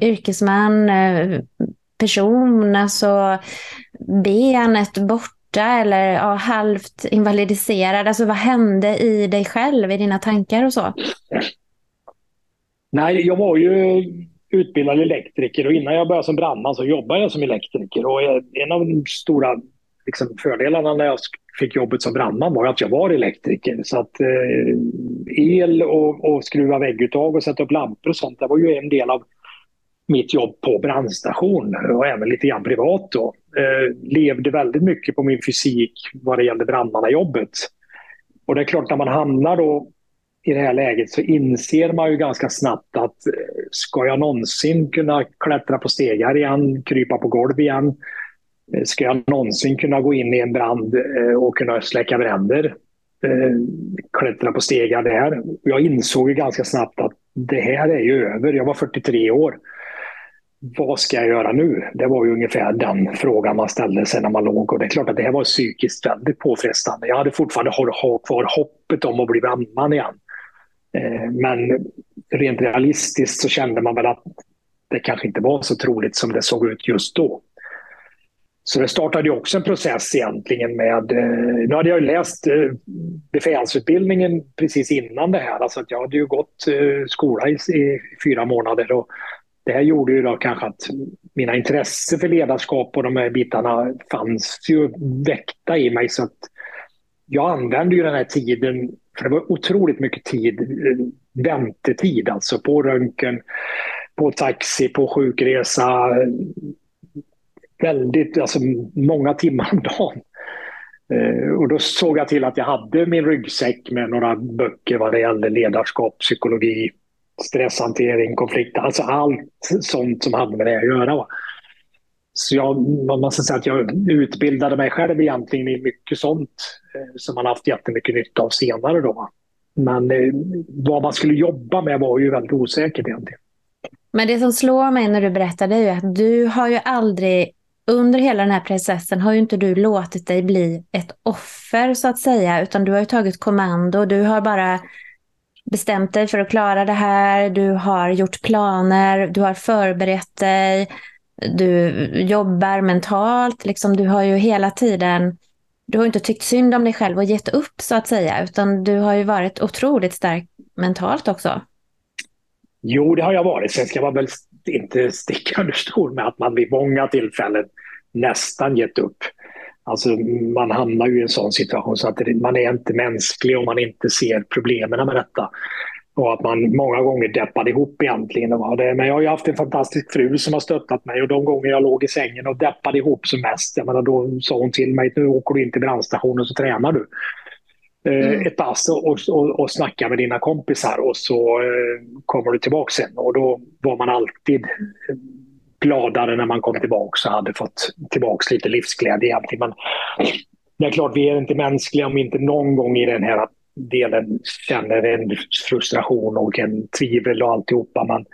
yrkesman, eh, person, alltså benet borta eller ja, halvt invalidiserad. Alltså vad hände i dig själv, i dina tankar och så? Nej, jag var ju utbildad elektriker och innan jag började som brandman så jobbade jag som elektriker. Och en av de stora liksom, fördelarna när jag fick jobbet som brandman var att jag var elektriker. Så att eh, el och, och skruva vägguttag och sätta upp lampor och sånt, det var ju en del av mitt jobb på brandstation och även lite grann privat då. Eh, levde väldigt mycket på min fysik vad det gällde brandmannajobbet. Och det är klart när man hamnar då i det här läget så inser man ju ganska snabbt att eh, ska jag någonsin kunna klättra på stegar igen, krypa på golv igen, Eh, ska jag någonsin kunna gå in i en brand eh, och kunna släcka bränder, eh, klättra på stegar där. Jag insåg ju ganska snabbt att det här är ju över. Jag var 43 år. Vad ska jag göra nu? Det var ju ungefär den frågan man ställde sig när man låg. Och det är klart att det här var psykiskt väldigt påfrestande. Jag hade fortfarande kvar hoppet om att bli brandman igen. Men rent realistiskt så kände man väl att det kanske inte var så troligt som det såg ut just då. Så det startade ju också en process egentligen med... Eh, nu hade jag läst eh, befälsutbildningen precis innan det här. Alltså att jag hade ju gått eh, skola i, i fyra månader. Och det här gjorde ju då kanske att mina intressen för ledarskap och de här bitarna fanns ju väckta i mig. Så att jag använde ju den här tiden, för det var otroligt mycket tid, eh, väntetid alltså på röntgen, på taxi, på sjukresa, väldigt, alltså många timmar om dagen. Eh, och då såg jag till att jag hade min ryggsäck med några böcker vad det gällde ledarskap, psykologi, stresshantering, konflikt, alltså allt sånt som hade med det att göra. Va? Så jag, man måste säga att jag utbildade mig själv egentligen i mycket sånt eh, som man haft jättemycket nytta av senare. Då. Men eh, vad man skulle jobba med var ju väldigt osäkert egentligen. Men det som slår mig när du berättar det är ju att du har ju aldrig under hela den här processen har ju inte du låtit dig bli ett offer så att säga, utan du har ju tagit kommando. Du har bara bestämt dig för att klara det här. Du har gjort planer, du har förberett dig, du jobbar mentalt. Liksom, du har ju hela tiden, du har inte tyckt synd om dig själv och gett upp så att säga, utan du har ju varit otroligt stark mentalt också. Jo, det har jag varit. Sen ska man väl inte sticka under stol med att man vid många tillfällen nästan gett upp. Alltså man hamnar ju i en sån situation så att man är inte mänsklig om man inte ser problemen med detta. Och att man många gånger deppade ihop egentligen. Men jag har ju haft en fantastisk fru som har stöttat mig och de gånger jag låg i sängen och deppade ihop som mest, jag menar, då sa hon till mig nu åker du in till brandstationen så tränar du. Eh, mm. ett pass och, och, och snacka med dina kompisar och så eh, kommer du tillbaka sen. Och då var man alltid gladare när man kom tillbaka och hade fått tillbaka lite livsglädje egentligen. Men det är klart, vi är inte mänskliga om vi inte någon gång i den här delen känner en frustration och en tvivel och alltihopa. Men,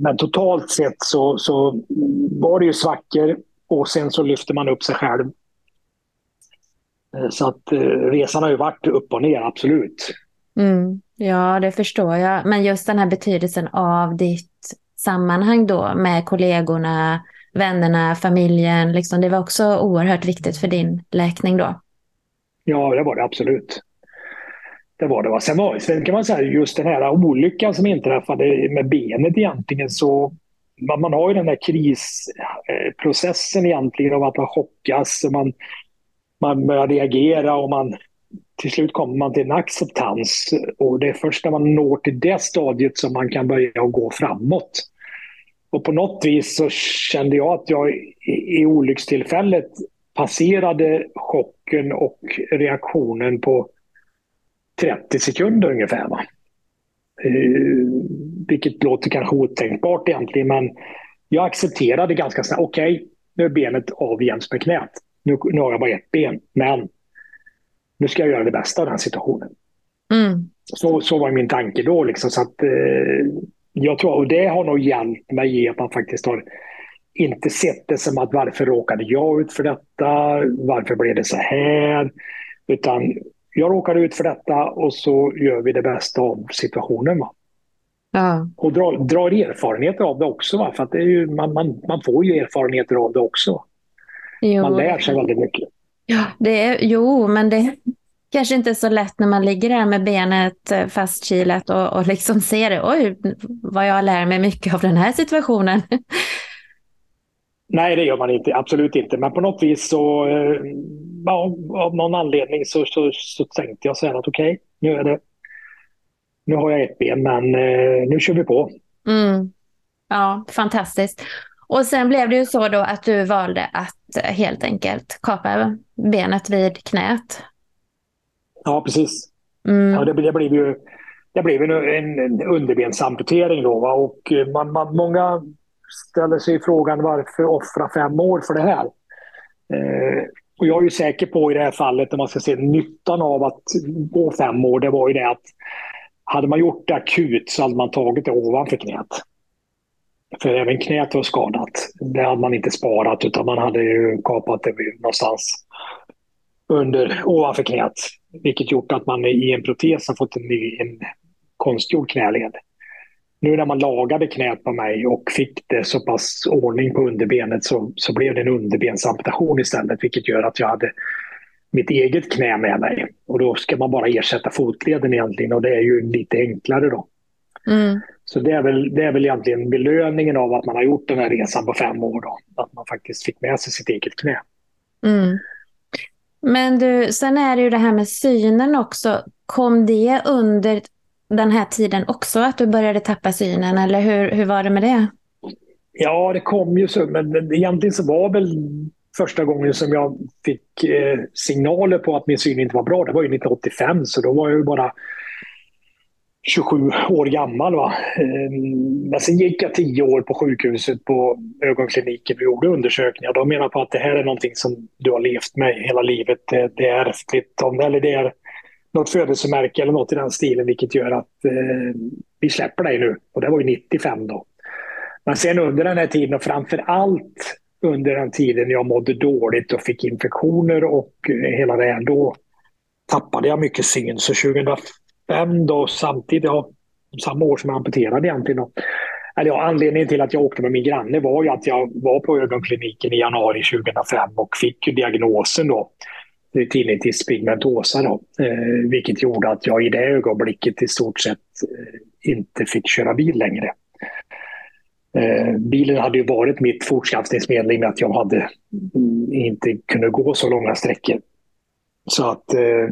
men totalt sett så, så var det ju svackor och sen så lyfter man upp sig själv så att eh, resan har ju varit upp och ner, absolut. Mm, ja, det förstår jag. Men just den här betydelsen av ditt sammanhang då med kollegorna, vännerna, familjen, liksom, det var också oerhört viktigt för din läkning då? Ja, det var det absolut. Det var det. Sen, var, sen kan man säga just den här olyckan som inträffade med benet egentligen så man, man har ju den här krisprocessen egentligen av att man chockas och man man börjar reagera och man till slut kommer man till en acceptans. Och det är först när man når till det stadiet som man kan börja gå framåt. Och på något vis så kände jag att jag i olyckstillfället passerade chocken och reaktionen på 30 sekunder ungefär. Va? Eh, vilket låter kanske otänkbart egentligen, men jag accepterade ganska snabbt. Okej, okay, nu är benet av jäms med knät nu, nu har jag bara ett ben, men nu ska jag göra det bästa av den situationen. Mm. Så, så var min tanke då. Liksom, så att, eh, jag tror, och det har nog hjälpt mig i att man faktiskt har inte sett det som att varför råkade jag ut för detta? Varför blev det så här? Utan jag råkade ut för detta och så gör vi det bästa av situationen. Va? Ja. Och drar, drar erfarenheter av det också. Va? För att ju, man, man, man får ju erfarenheter av det också. Jo. Man lär sig väldigt mycket. Ja, det är, jo, men det kanske inte så lätt när man ligger där med benet eh, fastkilat och, och liksom ser det. Oj, vad jag lär mig mycket av den här situationen. Nej, det gör man inte. Absolut inte. Men på något vis så, eh, ja, av någon anledning så, så, så tänkte jag så här att okej, okay, nu är det, nu har jag ett ben, men eh, nu kör vi på. Mm. Ja, fantastiskt. Och sen blev det ju så då att du valde att eh, helt enkelt kapa benet vid knät. Ja, precis. Mm. Ja, det, det blev ju det blev en, en underbensamputering då. Va? Och eh, man, man, många ställer sig frågan varför offra fem år för det här? Eh, och jag är ju säker på i det här fallet, när man ska se nyttan av att gå fem år, det var ju det att hade man gjort det akut så hade man tagit det ovanför knät. För även knät var skadat. Det hade man inte sparat utan man hade ju kapat det någonstans under, ovanför knät. Vilket gjort att man i en protes har fått en, ny, en konstgjord knäled. Nu när man lagade knät på mig och fick det så pass ordning på underbenet så, så blev det en underbensamputation istället vilket gör att jag hade mitt eget knä med mig. Och då ska man bara ersätta fotleden egentligen och det är ju lite enklare då. Mm. Så det är, väl, det är väl egentligen belöningen av att man har gjort den här resan på fem år. Då, att man faktiskt fick med sig sitt eget knä. Mm. Men du, sen är det ju det här med synen också. Kom det under den här tiden också, att du började tappa synen? Eller hur, hur var det med det? Ja, det kom ju så. Men egentligen så var väl första gången som jag fick eh, signaler på att min syn inte var bra, det var ju 1985, så då var jag ju bara 27 år gammal. Va? Ehm, men sen gick jag 10 år på sjukhuset på ögonkliniken och gjorde undersökningar. De menar på att det här är någonting som du har levt med hela livet. Eh, det är ärftligt, eller det är något födelsemärke eller något i den stilen, vilket gör att eh, vi släpper dig nu. Och det var ju 95 då. Men sen under den här tiden och framför allt under den tiden jag mådde dåligt och fick infektioner och eh, hela det här, då tappade jag mycket syn. Så Fem då, samtidigt, ja, samma år som jag amputerade egentligen. Då, eller ja, anledningen till att jag åkte med min granne var ju att jag var på ögonkliniken i januari 2005 och fick diagnosen då Retinitis pigmentosa då, eh, vilket gjorde att jag i det ögonblicket i stort sett eh, inte fick köra bil längre. Eh, bilen hade ju varit mitt fortskaffningsmedel i och med att jag hade mm, inte kunde gå så långa sträckor. Så att eh,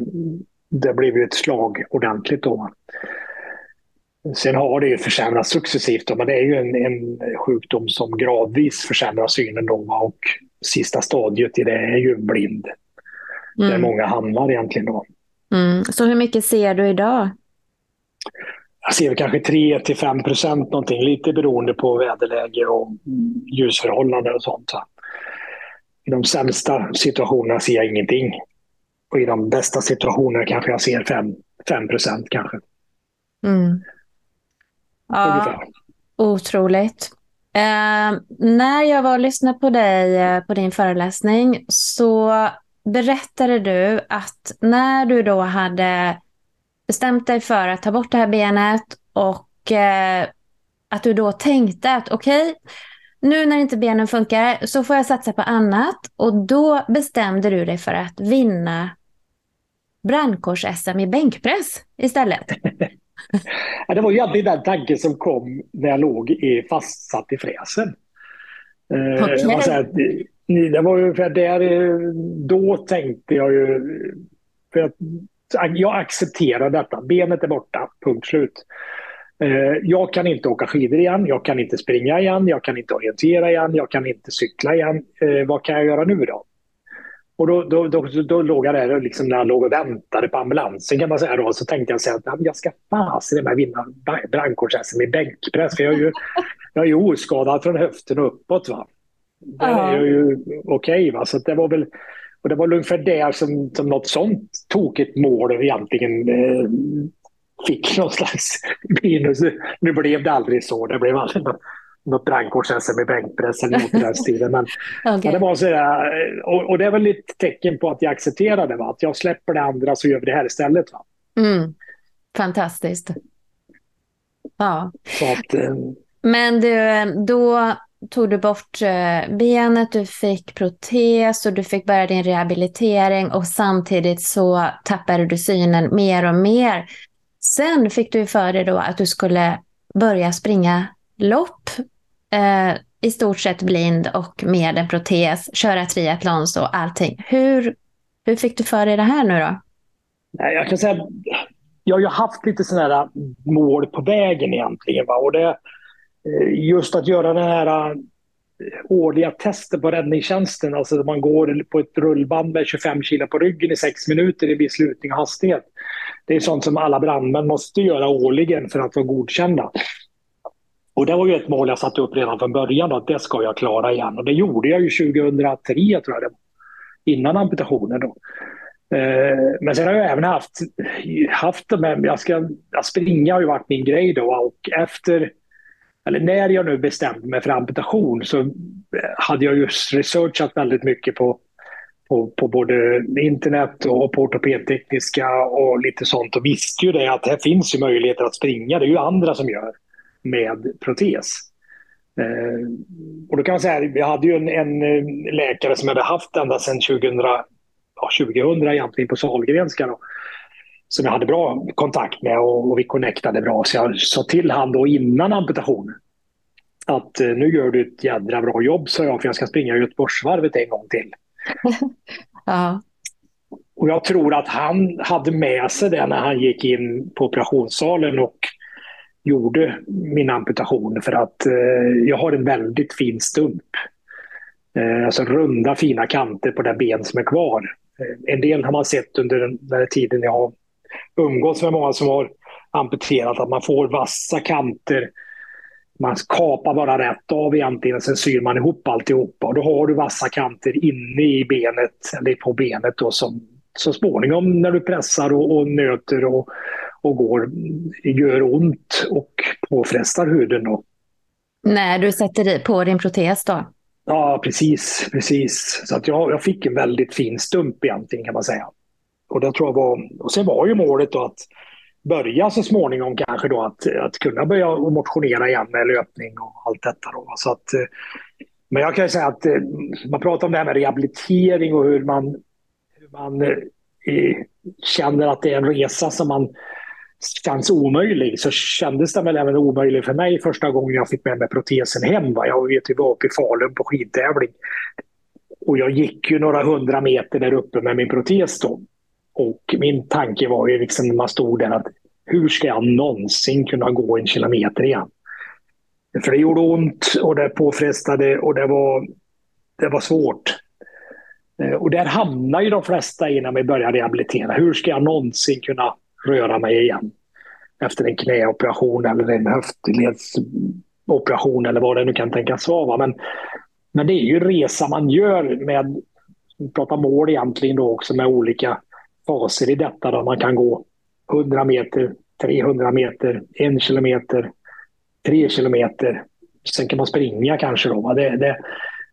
det blev ju ett slag ordentligt då. Sen har det ju försämrats successivt, då, men det är ju en, en sjukdom som gradvis försämrar synen då, och sista stadiet i det är ju blind. Mm. Där många hamnar egentligen då. Mm. Så hur mycket ser du idag? jag ser kanske 3 till 5 procent någonting, lite beroende på väderläge och ljusförhållanden och sånt. I de sämsta situationerna ser jag ingenting. Och i de bästa situationerna kanske jag ser 5, 5 procent kanske. Mm. Ja, Ungefär. otroligt. Eh, när jag var och lyssnade på dig eh, på din föreläsning så berättade du att när du då hade bestämt dig för att ta bort det här benet och eh, att du då tänkte att okej, okay, nu när inte benen funkar så får jag satsa på annat och då bestämde du dig för att vinna brandkårs-SM i bänkpress istället. det var ju alltid den tanken som kom när jag låg i, fastsatt i fräsen. Eh, okay. det var ju för där, eh, då tänkte jag ju, för att jag accepterar detta. Benet är borta, punkt slut. Eh, jag kan inte åka skidor igen, jag kan inte springa igen, jag kan inte orientera igen, jag kan inte cykla igen. Eh, vad kan jag göra nu då? Och då, då, då, då låg jag där liksom när jag låg och väntade på ambulansen kan man säga då, så tänkte jag att jag ska fasen med vinna brandkårs-SM i bänkpress. För jag är ju, jag är ju oskadad från höften och uppåt. Va? Där är jag ju okej. Okay, Så det var väl och det var ungefär där som, som något sånt tokigt mål egentligen eh, fick någon slags minus. Nu blev det aldrig så. Det blev aldrig något, något brandkårs-SM i bänkpress eller något i den stilen. Men, okay. det var så där, och, och, det är väl ett tecken på att jag accepterar det. Va? Att jag släpper det andra så gör vi det här istället. Va? Mm. Fantastiskt. Ja. Att, eh, Men du, då tog du bort eh, benet, du fick protes och du fick börja din rehabilitering och samtidigt så tappade du synen mer och mer. Sen fick du för dig då att du skulle börja springa lopp, eh, i stort sett blind och med en protes, köra triathlons och allting. Hur, hur fick du för dig det här nu då? Jag kan säga jag har ju haft lite sådana mål på vägen egentligen. Va? Och det, eh, just att göra den här eh, årliga testet på räddningstjänsten, alltså att man går på ett rullband med 25 kilo på ryggen i sex minuter i viss lutning och hastighet. Det är sånt som alla brandmän måste göra årligen för att vara godkända. Och det var ju ett mål jag satte upp redan från början, att det ska jag klara igen. Och det gjorde jag ju 2003, tror jag det var, innan amputationen. Då. Eh, men sen har jag även haft, haft det med jag ska, jag springa har ju varit min grej då och efter eller när jag nu bestämde mig för amputation så eh, hade jag just researchat väldigt mycket på, på, på både internet och på ortopedtekniska och lite sånt och visste ju det att här finns ju möjligheter att springa. Det är ju andra som gör med protes. Eh, och då kan man säga, vi hade ju en, en läkare som hade haft ända sedan 2000, ja, 2000 egentligen på Sahlgrenska. Då som jag hade bra kontakt med och, och vi connectade bra. Så jag sa till han då innan amputationen att eh, nu gör du ett jädra bra jobb, sa jag, för jag ska springa Göteborgsvarvet en gång till. ja. Och jag tror att han hade med sig det när han gick in på operationssalen och gjorde min amputation för att eh, jag har en väldigt fin stump. Eh, alltså runda fina kanter på det ben som är kvar. Eh, en del har man sett under den, den tiden jag har umgåtts med många som har amputerat att man får vassa kanter. Man kapar bara rätt av egentligen och sen syr man ihop alltihopa. Och då har du vassa kanter inne i benet, eller på benet då, som så småningom när du pressar och, och nöter och, och går gör ont och påfrestar huden. Då. När du sätter på din protes då? Ja, precis. precis. Så att jag, jag fick en väldigt fin stump egentligen kan man säga. Och, det tror jag var, och sen var ju målet då att börja så småningom kanske då att, att kunna börja motionera igen med löpning och allt detta. Då. Så att, men jag kan säga att eh, man pratar om det här med rehabilitering och hur man, hur man eh, känner att det är en resa som man känns omöjlig så kändes den väl även omöjlig för mig första gången jag fick med mig protesen hem. Va? Jag vet, vi var uppe i Falun på skidtävling. Och jag gick ju några hundra meter där uppe med min protes då. Och min tanke var ju liksom när man stod där att hur ska jag någonsin kunna gå en kilometer igen? För det gjorde ont och det påfrestade och det var, det var svårt. Eh, och där hamnar ju de flesta innan vi börjar rehabilitera. Hur ska jag någonsin kunna röra mig igen efter en knäoperation eller en höftledsoperation eller vad det nu kan tänkas vara. Men, men det är ju resa man gör med, vi pratar mål egentligen då också med olika faser i detta där man kan gå 100 meter, 300 meter, en kilometer, tre kilometer. Sen kan man springa kanske då. Det, det,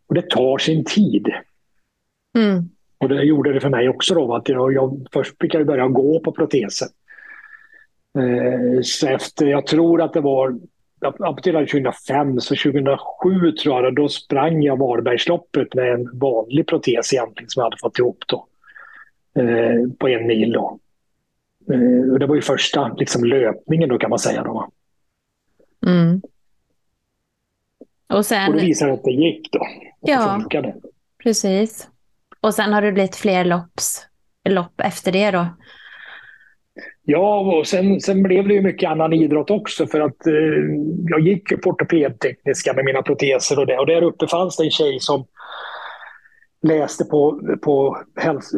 och det tar sin tid. Mm. Och det gjorde det för mig också då. Att jag, jag först fick jag börja gå på protesen. Eh, så efter, jag tror att det var, amputerade 2005, så 2007 tror jag, då sprang jag Varbergsloppet med en vanlig protes egentligen som jag hade fått ihop då. Eh, på en mil då. Eh, och det var ju första liksom, löpningen då kan man säga då. Mm. Och, sen... och det visade att det gick då. ja, precis. Och sen har det blivit fler lopps, lopp efter det då? Ja, och sen, sen blev det ju mycket annan idrott också för att eh, jag gick ju på ortopedtekniska med mina proteser och det. Och där uppe fanns det en tjej som läste på, på häls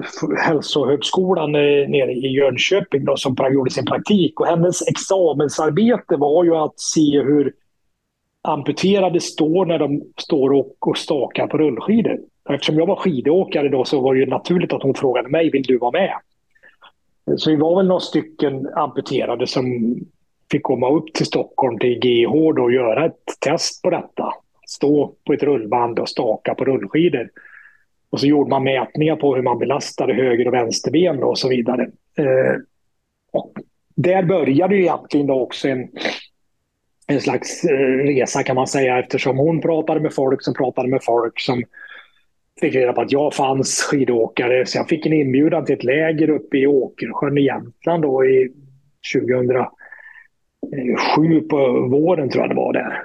hälsohögskolan eh, nere i Jönköping då, som gjorde sin praktik. Och hennes examensarbete var ju att se hur amputerade står när de står och, och stakar på rullskidor. Eftersom jag var skidåkare då så var det naturligt att hon frågade mig, vill du vara med? Så vi var väl några stycken amputerade som fick komma upp till Stockholm till GH och göra ett test på detta. Stå på ett rullband och staka på rullskidor. Och så gjorde man mätningar på hur man belastade höger och vänsterben och så vidare. Eh, och där började ju egentligen då också en, en slags eh, resa kan man säga eftersom hon pratade med folk som pratade med folk som fick reda på att jag fanns skidåkare. Så jag fick en inbjudan till ett läger uppe i Åkersjön i Jämtland då i 2007 på våren tror jag det var där.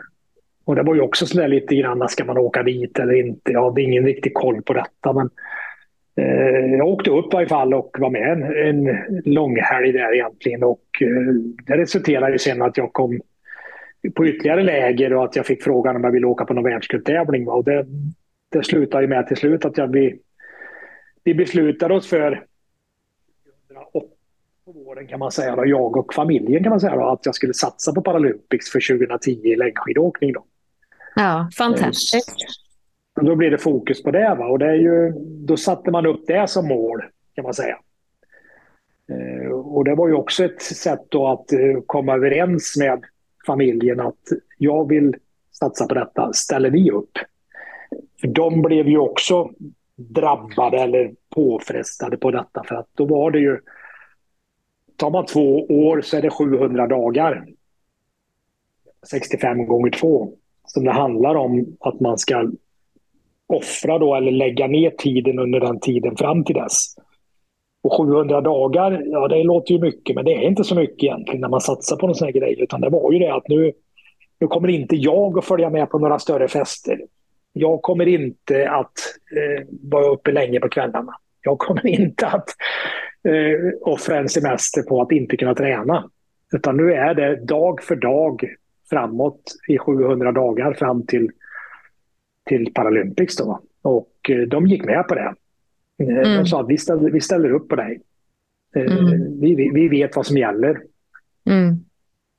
Och det var ju också sådär lite grann, ska man åka dit eller inte? Jag hade ingen riktig koll på detta. Men eh, jag åkte upp i varje fall och var med en, en långhelg där egentligen. Och eh, det resulterade ju sen att jag kom på ytterligare läger och att jag fick frågan om jag ville åka på någon världscuptävling. Och det, det slutade ju med till slut att jag, vi, vi beslutade oss för på våren kan man säga, då, jag och familjen kan man säga, då, att jag skulle satsa på Paralympics för 2010 i längdskidåkning. Då. Ja, fantastiskt. Och då blir det fokus på det. Va? Och det är ju, då satte man upp det som mål, kan man säga. Eh, och det var ju också ett sätt då att eh, komma överens med familjen att jag vill satsa på detta, ställer ni upp? De blev ju också drabbade eller påfrestade på detta för att då var det ju Tar man två år så är det 700 dagar. 65 gånger två. Som det handlar om att man ska offra då eller lägga ner tiden under den tiden fram till dess. Och 700 dagar, ja det låter ju mycket men det är inte så mycket egentligen när man satsar på någon sån här grej. Utan det var ju det att nu, nu kommer inte jag att följa med på några större fester jag kommer inte att eh, vara uppe länge på kvällarna. Jag kommer inte att eh, offra en semester på att inte kunna träna. Utan nu är det dag för dag framåt i 700 dagar fram till till Paralympics. Då. Och eh, de gick med på det. Eh, mm. De sa att vi ställer, vi ställer upp på dig. Eh, mm. Vi, vi vet vad som gäller. Mm.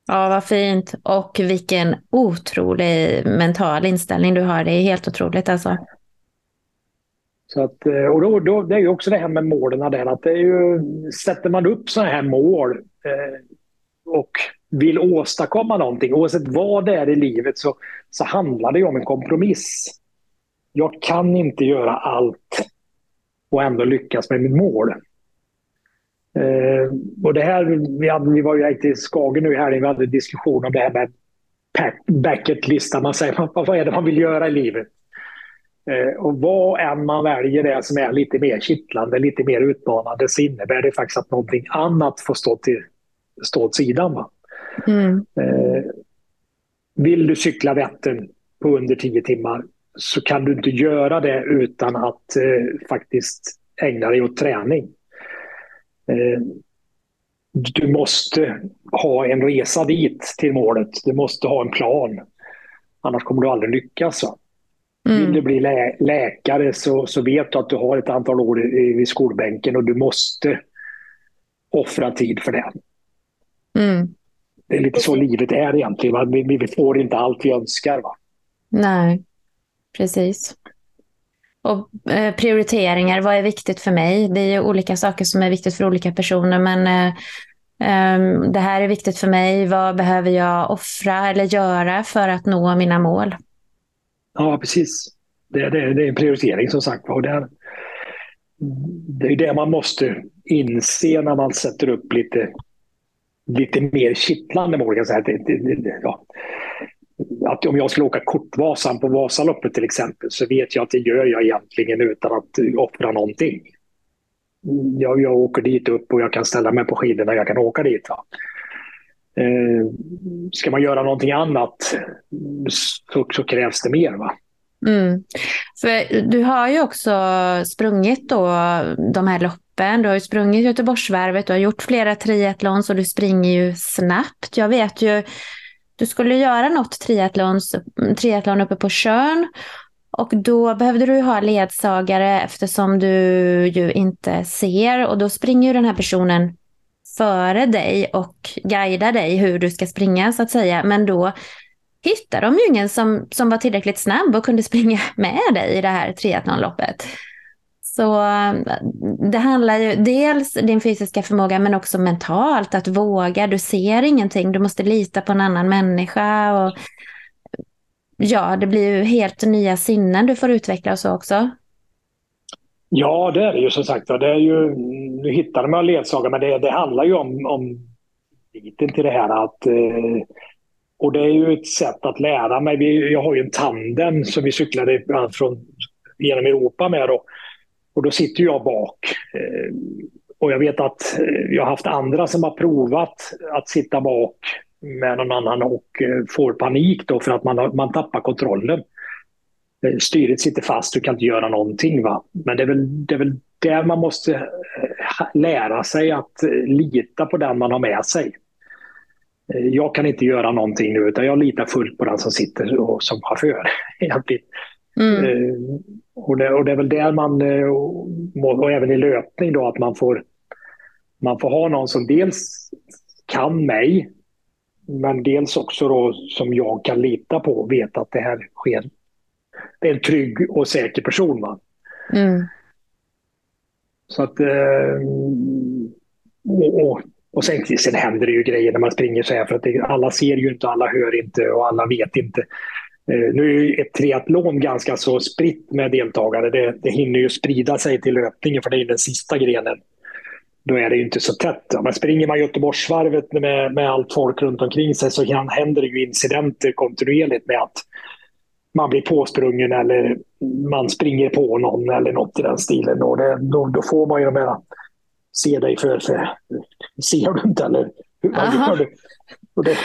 Ja, vad fint. Och vilken otrolig mental inställning du har. Det är helt otroligt alltså. Så att, eh, och då, då, det är ju också det här med målen där, att det är ju, sätter man upp sådana här mål eh, och vill åstadkomma någonting, oavsett vad det är i livet, så, så handlar det om en kompromiss. Jag kan inte göra allt och ändå lyckas med mitt mål. Eh, och det här, vi, hade, vi var ju i Skagen nu här, vi hade en diskussion om det här med bucket Man säger, vad är det man vill göra i livet? Eh, och vad än man väljer det som är lite mer kittlande, lite mer utmanande, så innebär det faktiskt att någonting annat får stå, till, stå åt sidan. Mm. Eh, vill du cykla Vättern på under tio timmar så kan du inte göra det utan att eh, faktiskt ägna dig åt träning. Eh, du måste ha en resa dit till målet. Du måste ha en plan. Annars kommer du aldrig lyckas. Mm. Vill du bli lä läkare så, så vet du att du har ett antal år i, i skolbänken och du måste offra tid för det. Mm. Det är lite så livet är egentligen. Va? Vi, vi får inte allt vi önskar. Va? Nej, precis. Och eh, prioriteringar, vad är viktigt för mig? Det är ju olika saker som är viktigt för olika personer, men eh, ehm, det här är viktigt för mig. Vad behöver jag offra eller göra för att nå mina mål? Ja, precis. Det, det, det är en prioritering som sagt. Och det, det är det man måste inse när man sätter upp lite lite mer kittlande mål. Kan säga. Ja. Att om jag skulle åka Kortvasan på Vasaloppet till exempel så vet jag att det gör jag egentligen utan att offra någonting. Jag, jag åker dit upp och jag kan ställa mig på skidorna jag kan åka dit. Va? Eh, ska man göra någonting annat så, så krävs det mer. Va? Mm. För du har ju också sprungit då de här loppen loppen. Du har ju sprungit Göteborgsvarvet, du har gjort flera triathlons och du springer ju snabbt. Jag vet ju, du skulle göra något triathlons, triathlon uppe på Körn och då behövde du ha ledsagare eftersom du ju inte ser och då springer ju den här personen före dig och guidar dig hur du ska springa så att säga. Men då hittar de ju ingen som, som var tillräckligt snabb och kunde springa med dig i det här triathlonloppet. Så eh, det handlar ju dels din fysiska förmåga men också mentalt, att våga. Du ser ingenting, du måste lita på en annan människa. Och, ja, det blir ju helt nya sinnen du får utveckla och så också. Ja, det är det ju som sagt. Det är ju, nu hittade man ledsagare, men det, det handlar ju om, om biten till det här att eh, och det är ju ett sätt att lära mig. Jag har ju en tandem som vi cyklade från, genom Europa med. Då. Och då sitter jag bak. Eh, och jag vet att eh, jag har haft andra som har provat att sitta bak med någon annan och eh, får panik då för att man, har, man tappar kontrollen. Styret sitter fast, du kan inte göra någonting. Va? Men det är, väl, det är väl där man måste lära sig att lita på den man har med sig. Jag kan inte göra någonting nu utan jag litar fullt på den som sitter och som chaufför. Mm. Och, det, och det är väl där man, eh, och även i löpning då, att man får, man får ha någon som dels kan mig, men dels också då som jag kan lita på och veta att det här sker. Det är en trygg och säker person. Va? Mm. Så att... Eh, och, och, och sen, sen händer det ju grejer när man springer så här för att det, alla ser ju inte, alla hör inte och alla vet inte. Eh, nu är ju ett triathlon ganska så spritt med deltagare. Det, det hinner ju sprida sig till löpningen för det är den sista grenen. Då är det inte så tätt. Men springer man Göteborgsvarvet med, med allt folk runt omkring sig så kan, händer det ju incidenter kontinuerligt med att man blir påsprungen eller man springer på någon eller något i den stilen. Och det, då, då, får man ju de här se dig för, för ser du inte eller hur. Och det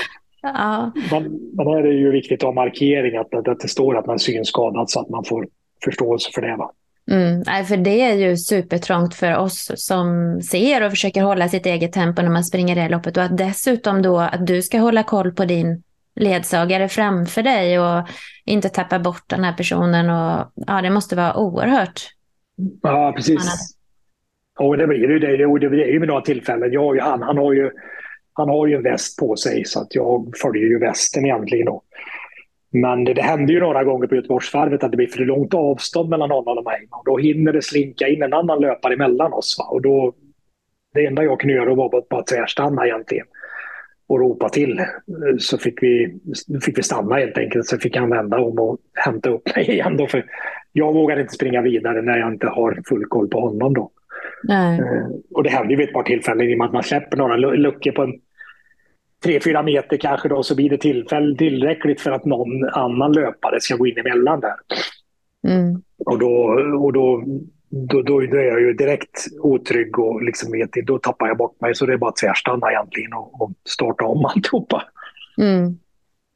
Ja. Men, men här är det ju viktigt att ha markering, att, att, det står att man är synskadad så att man får förståelse för det. Va? Mm, nej, för det är ju supertrångt för oss som ser och försöker hålla sitt eget tempo när man springer det loppet. Och att dessutom då att du ska hålla koll på din ledsagare framför dig och inte tappa bort den här personen. Och, ja, det måste vara oerhört. Ja, precis. Och det blir det. det, det blir ju vid några tillfällen. Jag, han, han, har ju, han har ju en väst på sig så att jag följer ju västen egentligen. Då. Men det, det händer ju några gånger på Göteborgsvarvet att det blir för långt avstånd mellan honom och mig. Och då hinner det slinka in en annan löpare emellan oss. Va? Och då, det enda jag kunde göra var att bara tvärstanna egentligen och ropa till. Så fick vi, fick vi stanna helt enkelt. Så fick han vända om och hämta upp mig igen. Då, för jag vågar inte springa vidare när jag inte har full koll på honom. Då. Eh, och det händer ju vid ett par tillfällen i och med att man släpper några luckor på en 3-4 meter kanske då så blir det tillfälle tillräckligt för att någon annan löpare ska gå in emellan där. Mm. Och, då, och då, då, då, då, är jag ju direkt otrygg och liksom vet, då tappar jag bort mig. Så det är bara att tvärstanna egentligen och, och starta om alltihopa. Mm.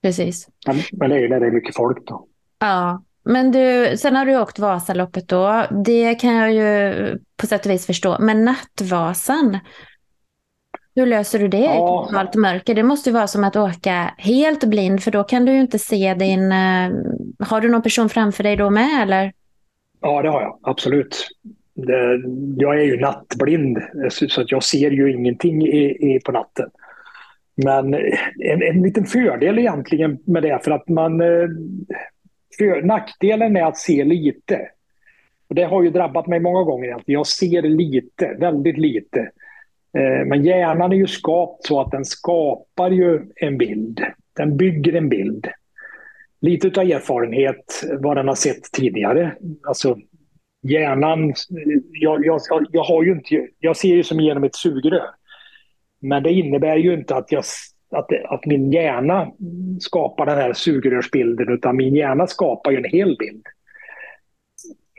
Precis. Men, men det är ju när det är mycket folk då. Ja, men du, sen har du åkt Vasaloppet då. Det kan jag ju på sätt och vis förstå. Men Nattvasan, hur löser du det ja. i totalt mörker? Det måste ju vara som att åka helt blind för då kan du ju inte se din... Uh, har du någon person framför dig då med eller? Ja, det har jag. Absolut. Det, jag är ju nattblind så att jag ser ju ingenting i, i, på natten. Men en, en liten fördel egentligen med det för att man... För, nackdelen är att se lite. Och det har ju drabbat mig många gånger. Jag ser lite, väldigt lite. Eh, men hjärnan är ju skapt så att den skapar ju en bild. Den bygger en bild. Lite av erfarenhet vad den har sett tidigare. Alltså hjärnan, jag, jag, jag, har ju inte, jag ser ju som genom ett sugrör. Men det innebär ju inte att, jag, att, att min hjärna skapar den här sugrörsbilden utan min hjärna skapar ju en hel bild.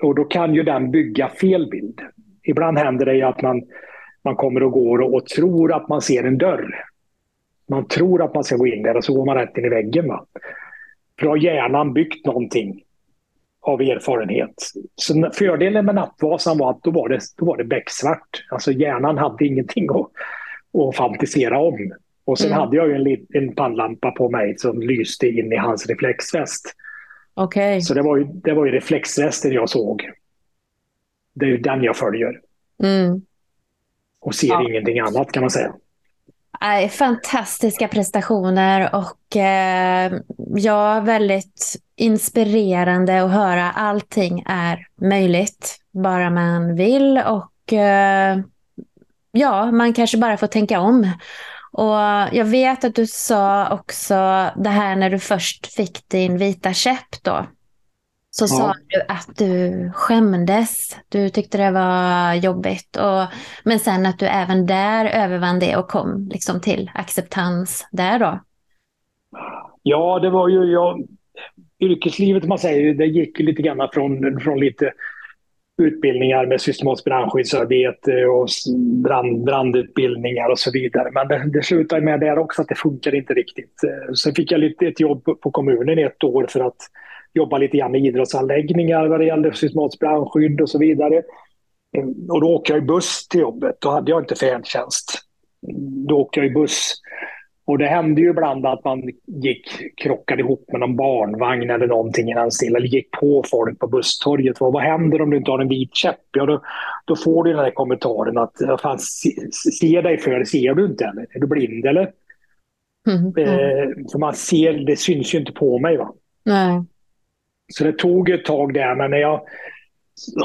Och då kan ju den bygga fel bild. Ibland händer det ju att man man kommer och går och, och, tror att man ser en dörr. Man tror att man ska gå in där och så går man rätt in i väggen. Va? För då har hjärnan byggt någonting av erfarenhet. Så fördelen med nattvasan var att då var det, då var det becksvart. Alltså hjärnan hade ingenting att, att fantisera om. Och sen mm. hade jag en, en pannlampa på mig som lyste in i hans reflexväst. Okay. Så det var, ju, det var ju reflexvästen jag såg. Det är ju den jag följer. Mm och ser ja. ingenting annat kan man säga. Nej, fantastiska prestationer och eh, ja, väldigt inspirerande att höra. Allting är möjligt, bara man vill och eh, ja, man kanske bara får tänka om. Och jag vet att du sa också det här när du först fick din vita käpp då så ja. sa du att du skämdes. Du tyckte det var jobbigt. Och, men sen att du även där övervann det och kom liksom till acceptans där då. Ja, det var ju... Jag, yrkeslivet, man säger, det gick lite grann från, från lite utbildningar med systematiskt brandskyddsarbete eh, och brand, brandutbildningar och så vidare. Men det, det slutade med där också att det funkar inte riktigt. Eh, sen fick jag lite, ett jobb på kommunen i ett år för att jobba lite grann med idrottsanläggningar vad det gällde systematiskt brandskydd och så vidare. Eh, och då åker jag i buss till jobbet. Då hade jag inte färdtjänst. Då åker jag i buss. Och det hände ju ibland att man gick, krockade ihop med någon barnvagn eller någonting i den stilen. Eller gick på folk på busstorget. Vad, händer om du inte har en vit käpp? Ja, då, då får du den här kommentaren att fan, se, se dig för, ser du inte eller? Är du blind eller? Mm. Eh, för man ser, det syns ju inte på mig. va? Nej. Så det tog ett tag där, men när jag...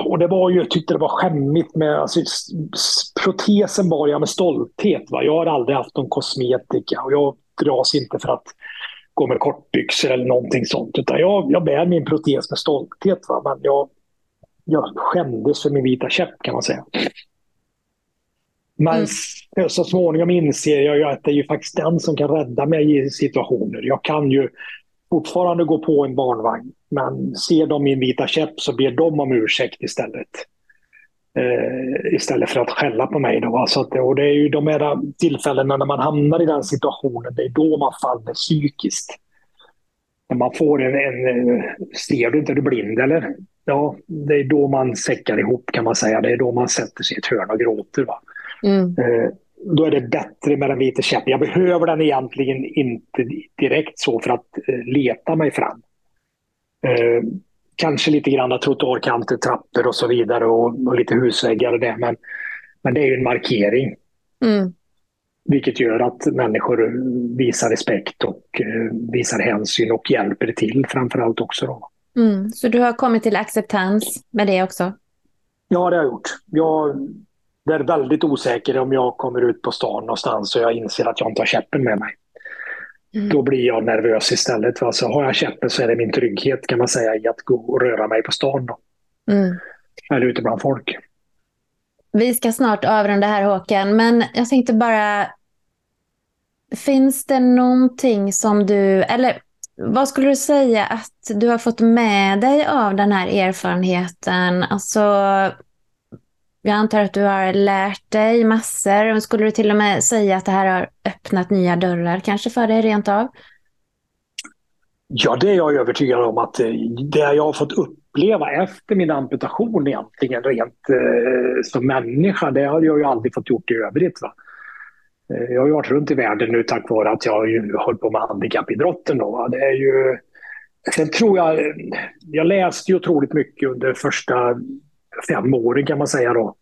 Och det var ju, jag tyckte det var skämmigt med... Alltså, protesen bar jag med stolthet. Va? Jag har aldrig haft någon kosmetika och jag dras inte för att gå med kortbyxor eller någonting sånt. Utan jag, jag bär min protes med stolthet. Va? Men jag, jag skämdes för min vita käpp kan man säga. Men mm. så småningom inser jag ju att det är ju faktiskt den som kan rädda mig i situationer. Jag kan ju fortfarande gå på en barnvagn. Men ser de min vita käpp så ber de om ursäkt istället. Eh, istället för att skälla på mig. Då. Så att, och det är ju de här tillfällena när man hamnar i den situationen, det är då man faller psykiskt. När man får en, en ser du inte, är du blind eller? Ja, det är då man säckar ihop kan man säga. Det är då man sätter sig i ett hörn och gråter. Va? Mm. Eh, då är det bättre med den vita käppen. Jag behöver den egentligen inte direkt så för att eh, leta mig fram. Eh, kanske lite grann trottoarkanter, trappor och så vidare och, och, lite husväggar och det. Men, men det är ju en markering. Mm. Vilket gör att människor visar respekt och eh, visar hänsyn och hjälper till framförallt också. Då. Mm. Så du har kommit till acceptans med det också? Ja, det har jag gjort. Jag är väldigt osäker om jag kommer ut på stan någonstans och jag inser att jag inte har käppen med mig. Mm. Då blir jag nervös istället. Alltså, har jag käppen så är det min trygghet kan man säga i att gå och röra mig på stan. Då. Mm. Eller ute bland folk. Vi ska snart avrunda här Håkan, men jag tänkte bara... Finns det någonting som du... Eller vad skulle du säga att du har fått med dig av den här erfarenheten? Alltså, jag antar att du har lärt dig massor. Skulle du till och med säga att det här har öppnat nya dörrar kanske för dig rent av? Ja, det är jag övertygad om att eh, det jag har fått uppleva efter min amputation egentligen rent eh, som människa, det har jag ju aldrig fått gjort i övrigt. Va? Eh, jag har ju varit runt i världen nu tack vare att jag har hållit på med handikappidrotten. Då, va? Det är ju... Sen tror jag, eh, jag läste ju otroligt mycket under första fem åren kan man säga då.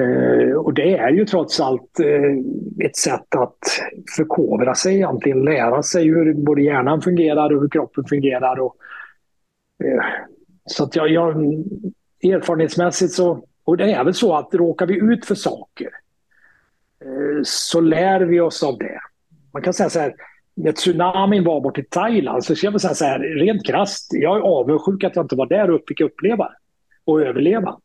Eh, och det är ju trots allt eh, ett sätt att förkovra sig, antingen lära sig hur både hjärnan fungerar och hur kroppen fungerar. Och, eh, så att jag, jag, erfarenhetsmässigt så, och det är väl så att råkar vi ut för saker eh, så lär vi oss av det. Man kan säga så här, när tsunamin var bort i Thailand så ska jag säga så här, rent krasst, jag är avundsjuk att jag inte var där och fick uppleva det och överleva.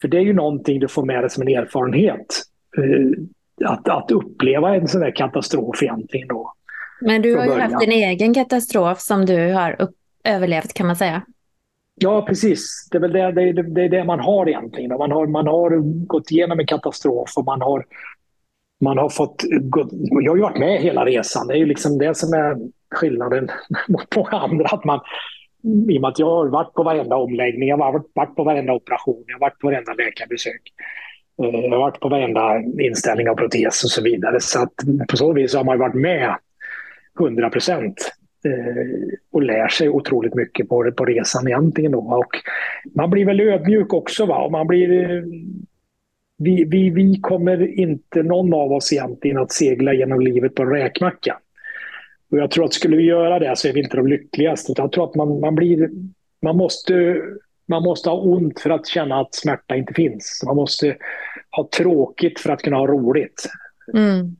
För det är ju någonting du får med dig som en erfarenhet. Eh, att, att uppleva en sån här katastrof egentligen då. Men du har ju haft din egen katastrof som du har upp, överlevt kan man säga. Ja, precis. Det är väl det, det, det, det man har egentligen. Man har, man har gått igenom en katastrof och man har, man har fått... Jag har ju varit med hela resan. Det är ju liksom det som är skillnaden mot många andra. Att man, Mm, i och med att jag har varit på varenda omläggning, jag har varit på varenda operation, jag har varit på varenda läkarbesök. Eh, jag har varit på varenda inställning av protes och så vidare. Så att på så vis har man varit med 100 procent eh, och lär sig otroligt mycket på, på resan egentligen. Då. Och man blir väl ödmjuk också. Va? Och man blir, eh, vi, vi, vi kommer inte, någon av oss egentligen, att segla genom livet på en räkmacka. Och jag tror att skulle vi göra det så är vi inte de lyckligaste. Jag tror att man, man, blir, man, måste, man måste ha ont för att känna att smärta inte finns. Man måste ha tråkigt för att kunna ha roligt. Mm.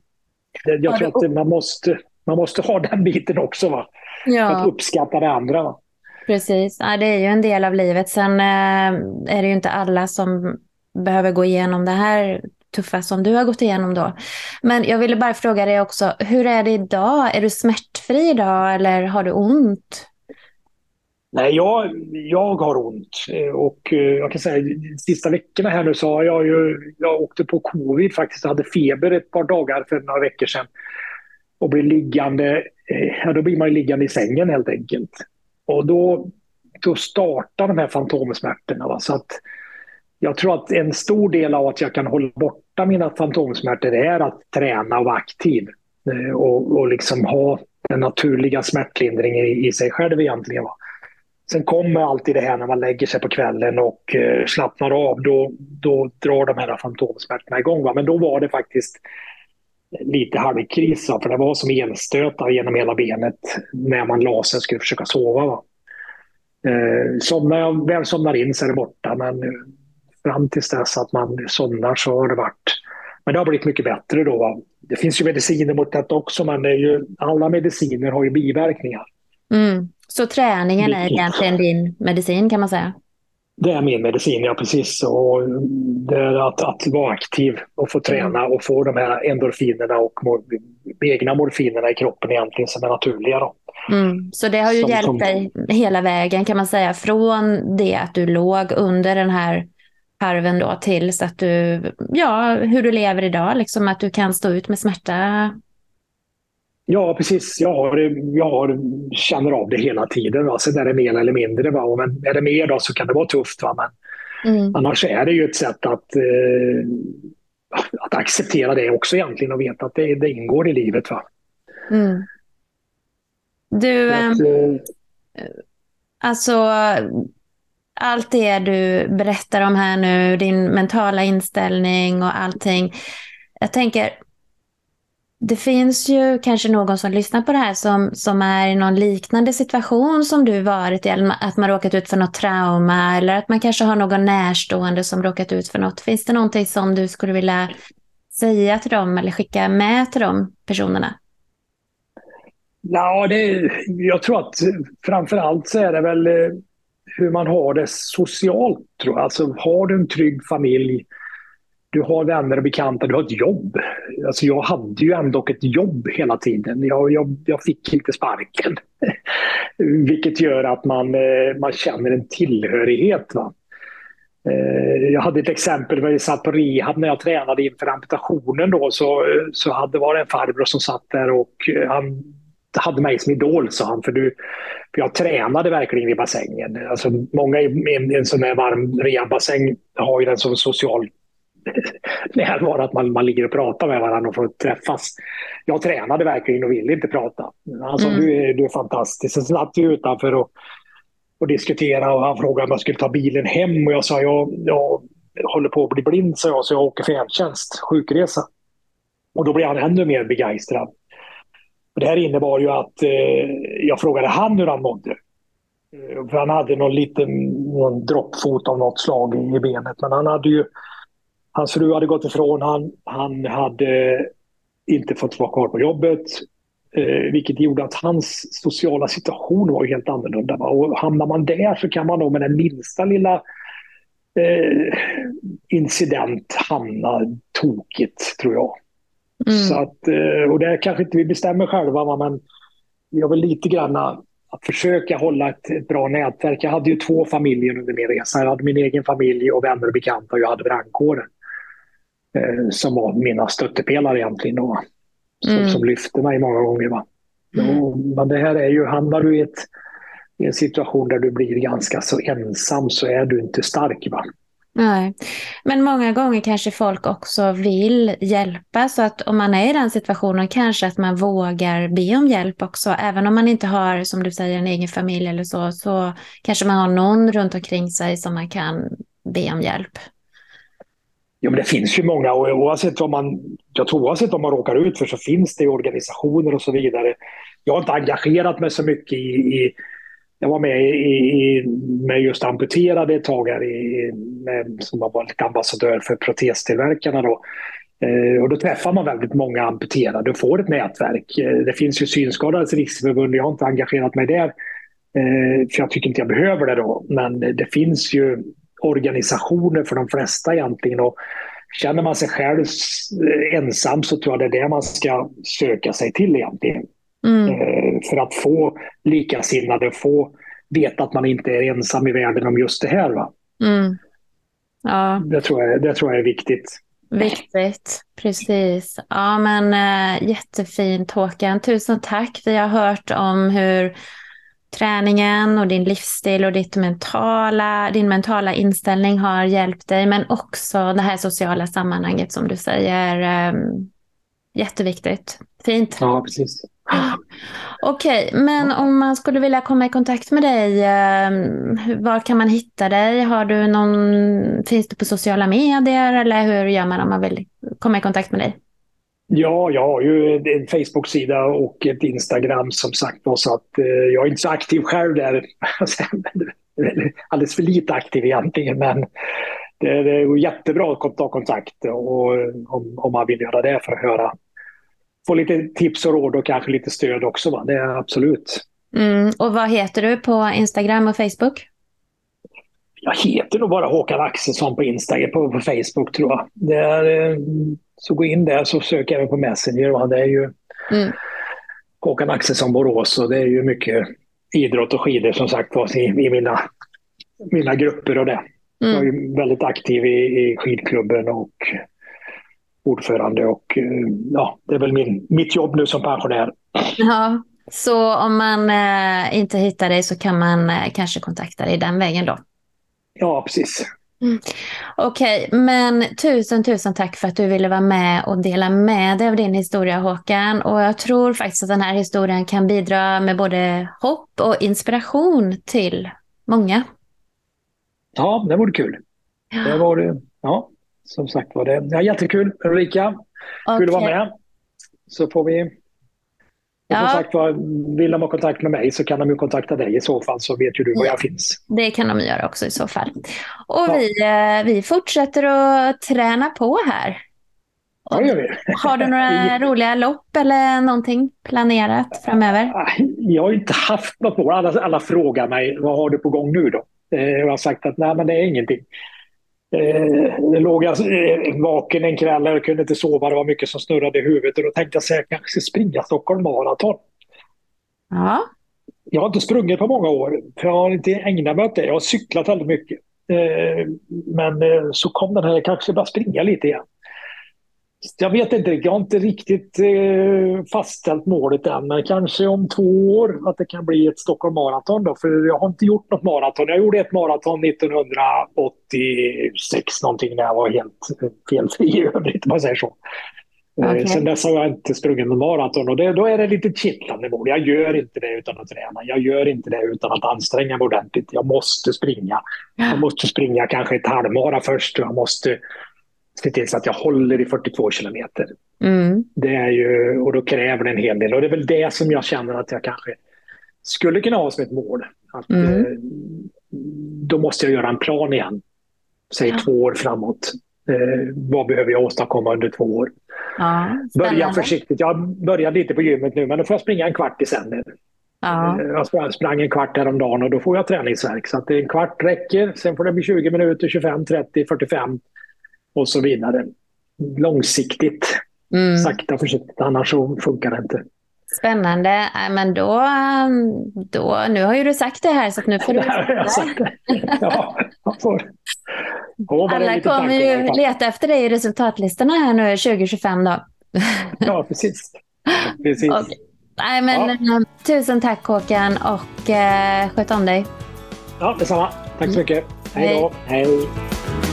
Jag tror att man måste, man måste ha den biten också. Va? Ja. För att uppskatta det andra. Va? Precis, ja, det är ju en del av livet. Sen eh, är det ju inte alla som behöver gå igenom det här tuffa som du har gått igenom då. Men jag ville bara fråga dig också, hur är det idag? Är du smärtfri idag eller har du ont? Nej, jag, jag har ont eh, och eh, jag kan säga sista veckorna här nu så har jag ju, jag åkte på covid faktiskt, jag hade feber ett par dagar för några veckor sedan och blev liggande, eh, ja då blir man ju liggande i sängen helt enkelt. Och då, då startar de här fantomsmärtorna. Va? Så att jag tror att en stor del av att jag kan hålla borta mina fantomsmärtor är att träna och vara aktiv. Eh, och, och liksom ha den naturliga smärtlindringen i, i sig själv egentligen. Sen kommer alltid det här när man lägger sig på kvällen och eh, slappnar av. Då, då drar de här fantomsmärtorna igång. Va? Men då var det faktiskt lite halvkris. För det var som elstötar genom hela benet när man la sig och skulle försöka sova. Va? Eh, somnar jag väl somnar in så är det borta. Men fram tills dess att man somnar så har det varit... Men det har blivit mycket bättre då. Det finns ju mediciner mot detta också men det är ju, alla mediciner har ju biverkningar. Mm. Så träningen är egentligen din medicin kan man säga? Det är min medicin, ja precis. Och det är att, att vara aktiv och få träna och få de här endorfinerna och mor egna morfinerna i kroppen egentligen som är naturliga. Då. Mm. Så det har ju som, hjälpt som... dig hela vägen kan man säga. Från det att du låg under den här harven då tills att du, ja, hur du lever idag, liksom att du kan stå ut med smärta? Ja, precis. Jag, har, jag har, känner av det hela tiden. Va? Sen är det mer eller mindre. Va? Men är det mer då så kan det vara tufft. Va? Men mm. annars är det ju ett sätt att eh, att acceptera det också egentligen och veta att det, det ingår i livet. Va? Mm. Du, att, äh, alltså allt det du berättar om här nu, din mentala inställning och allting. Jag tänker, det finns ju kanske någon som lyssnar på det här som, som är i någon liknande situation som du varit i, att man råkat ut för något trauma eller att man kanske har någon närstående som råkat ut för något. Finns det någonting som du skulle vilja säga till dem eller skicka med till de personerna? Ja, det, jag tror att framför allt så är det väl eh, hur man har det socialt. Tror jag. Alltså, har du en trygg familj, du har vänner och bekanta, du har ett jobb. Alltså, jag hade ju ändå ett jobb hela tiden. Jag, jag, jag fick inte sparken. Vilket gör att man, eh, man känner en tillhörighet. Va? Eh, jag hade ett exempel när jag satt på rehab när jag tränade inför amputationen. Då, så, eh, så hade var det en farbror som satt där och han hade mig som idol, sa han. För, du, för jag tränade verkligen i bassängen. Alltså, många i en, sån här varm rehabassäng har ju den som social närvaro, att man, man ligger och pratar med varandra och får träffas. Jag tränade verkligen och ville inte prata. Sa, mm. du, är, du är fantastisk. Sen satt vi utanför och, och diskuterade och han frågade om jag skulle ta bilen hem och jag sa, jag, jag håller på att bli blind, så jag, så jag åker färdtjänst, sjukresa. Och då blev han ännu mer begeistrad. Och det här innebar ju att eh, jag frågade han hur han mådde. Eh, för han hade någon liten någon droppfot av något slag i, benet. Men han hade ju... Hans fru hade gått ifrån han. Han hade inte fått vara kvar på jobbet. Eh, vilket gjorde att hans sociala situation var helt annorlunda. Va? Och hamnar man där så kan man nog med den minsta lilla eh, incident hamna tokigt, tror jag. Mm. Så att, eh, och det kanske inte vi bestämmer själva, men jag vill lite grann att försöka hålla ett, ett, bra nätverk. Jag hade ju två familjer under min resa. Jag hade min egen familj och vänner och bekanta och jag hade brandkåren. Eh, som var mina stöttepelare egentligen. Och, som, mm. som lyfte mig många gånger. Va? Mm. Och, men det här är ju, hamnar du i, ett, i en situation där du blir ganska så ensam så är du inte stark. Va? Nej. Men många gånger kanske folk också vill hjälpa så att om man är i den situationen kanske att man vågar be om hjälp också. Även om man inte har, som du säger, en egen familj eller så, så kanske man har någon runt omkring sig som man kan be om hjälp. Jo, men det finns ju många och oavsett vad man, jag tror oavsett vad man råkar ut för så finns det organisationer och så vidare. Jag har inte engagerat mig så mycket i, i jag var med i, med just amputerade ett tag här i, med, som var varit ambassadör för protestillverkarna. Då. Eh, och då träffar man väldigt många amputerade och får ett nätverk. Eh, det finns ju Synskadades riksförbund, jag har inte engagerat mig där eh, för jag tycker inte jag behöver det då. Men det finns ju organisationer för de flesta egentligen. Och känner man sig själv ensam så tror jag det är det man ska söka sig till egentligen. Mm. Eh, för att få likasinnade, få veta att man inte är ensam i världen om just det här. Va? Mm. Ja. Det, tror jag, det tror jag är viktigt. Viktigt, precis. Ja, men äh, jättefint Håkan. Tusen tack. Vi har hört om hur träningen och din livsstil och ditt mentala, din mentala inställning har hjälpt dig, men också det här sociala sammanhanget som du säger. Ähm, jätteviktigt. Fint. Ja, precis. Okej, okay, men om man skulle vilja komma i kontakt med dig, ehm, var kan man hitta dig? Har du någon, finns du på sociala medier eller hur gör man om man vill komma i kontakt med dig? Ja, jag har ju en Facebook-sida och ett Instagram som sagt så att eh, jag är inte så aktiv själv där. Alldeles för lite aktiv egentligen, men det, det är jättebra att ta kontakt och, om, om man vill göra det för att höra få lite tips och råd och kanske lite stöd också. Va? Det är absolut. Mm. Och vad heter du på Instagram och Facebook? Jag heter nog bara Håkan Axelsson på Instagram, på, på Facebook tror jag. Det är, eh, så gå in där så sök även på Messenger. Va? Det är ju mm. Håkan Axelsson Borås och det är ju mycket idrott och skidor som sagt var i, i mina, mina grupper och det. Mm. Jag är väldigt aktiv i, i skidklubben och ordförande och eh, ja, det är väl min, mitt jobb nu som pensionär. Ja, så om man eh, inte hittar dig så kan man eh, kanske kontakta dig den vägen då? Ja, precis. Mm. Okej, okay, men tusen, tusen tack för att du ville vara med och dela med dig av din historia Håkan. Och jag tror faktiskt att den här historien kan bidra med både hopp och inspiration till många. Ja, det vore kul. Ja. Det var ja, som sagt var det. Ja, jättekul Ulrika. Okay. Kul att vara med. Så får vi Ja. Som sagt var, vill de ha kontakt med mig så kan de ju kontakta dig i så fall så vet ju du var ja, jag finns. Det kan de göra också i så fall. Och ja. vi, eh, vi fortsätter att träna på här. Vi. Har du några roliga lopp eller någonting planerat framöver? Jag har inte haft något mål. Alla, alla frågar mig vad har du på gång nu då? Eh, jag har sagt att nej, men det är ingenting. Eh, låg jag eh, vaken en kväll och kunde inte sova. Det var mycket som snurrade i huvudet. Och då tänkte jag att jag kanske ska springa Stockholm Marathon. Ja. Jag har inte sprungit på många år. För jag har inte ägnat mig åt det. Jag har cyklat väldigt mycket. Eh, men eh, så kom den här, jag kanske bara springa lite igen. Jag vet inte, jag har inte riktigt eh, fastställt målet än, men kanske om två år att det kan bli ett Stockholm Marathon. Då, för jag har inte gjort något maraton. Jag gjorde ett maraton 1986 någonting när jag var helt felfri i övrigt, om man säger så. Eh, okay. Sen dess har jag inte sprungit någon maraton och det, då är det lite kittlande mål. Jag gör inte det utan att träna. Jag gör inte det utan att anstränga mig ordentligt. Jag måste springa. Jag måste springa kanske ett halvmara först. Jag måste se till så att jag håller i 42 kilometer. Mm. Det är ju, och då kräver det en hel del. Och det är väl det som jag känner att jag kanske skulle kunna ha som ett mål. Att, mm. eh, då måste jag göra en plan igen. Säg ja. två år framåt. Eh, vad behöver jag åstadkomma under två år? Ja, Börja försiktigt. Jag började lite på gymmet nu men då får jag springa en kvart i sänder. Ja. Eh, jag sprang en kvart häromdagen och då får jag träningsverk. Så att en kvart räcker. Sen får det bli 20 minuter, 25, 30, 45 och så vidare. Långsiktigt. Mm. Sakta försiktigt, annars så funkar det inte. Spännande. Men då, då, nu har ju du sagt det här så nu får du... jag sagt det. Ja, jag får. Alla kommer ju leta efter dig i resultatlistorna här nu 2025 då. ja, precis. precis. Okay. Nej, men, ja. Eh, tusen tack Håkan och eh, sköt om dig. Ja, detsamma. Tack så mycket. Hej då. Hej. Du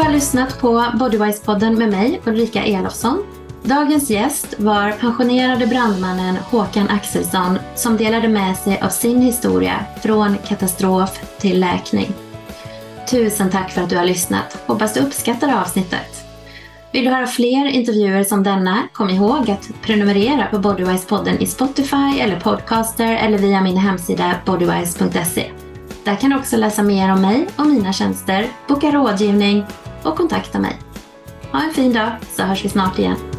har lyssnat på Bodywise-podden med mig, Ulrika Elofsson. Dagens gäst var pensionerade brandmannen Håkan Axelsson som delade med sig av sin historia från katastrof till läkning. Tusen tack för att du har lyssnat. Hoppas du uppskattar avsnittet. Vill du höra fler intervjuer som denna, kom ihåg att prenumerera på Bodywise-podden i Spotify eller Podcaster eller via min hemsida bodywise.se. Där kan du också läsa mer om mig och mina tjänster, boka rådgivning och kontakta mig. Ha en fin dag så hörs vi snart igen.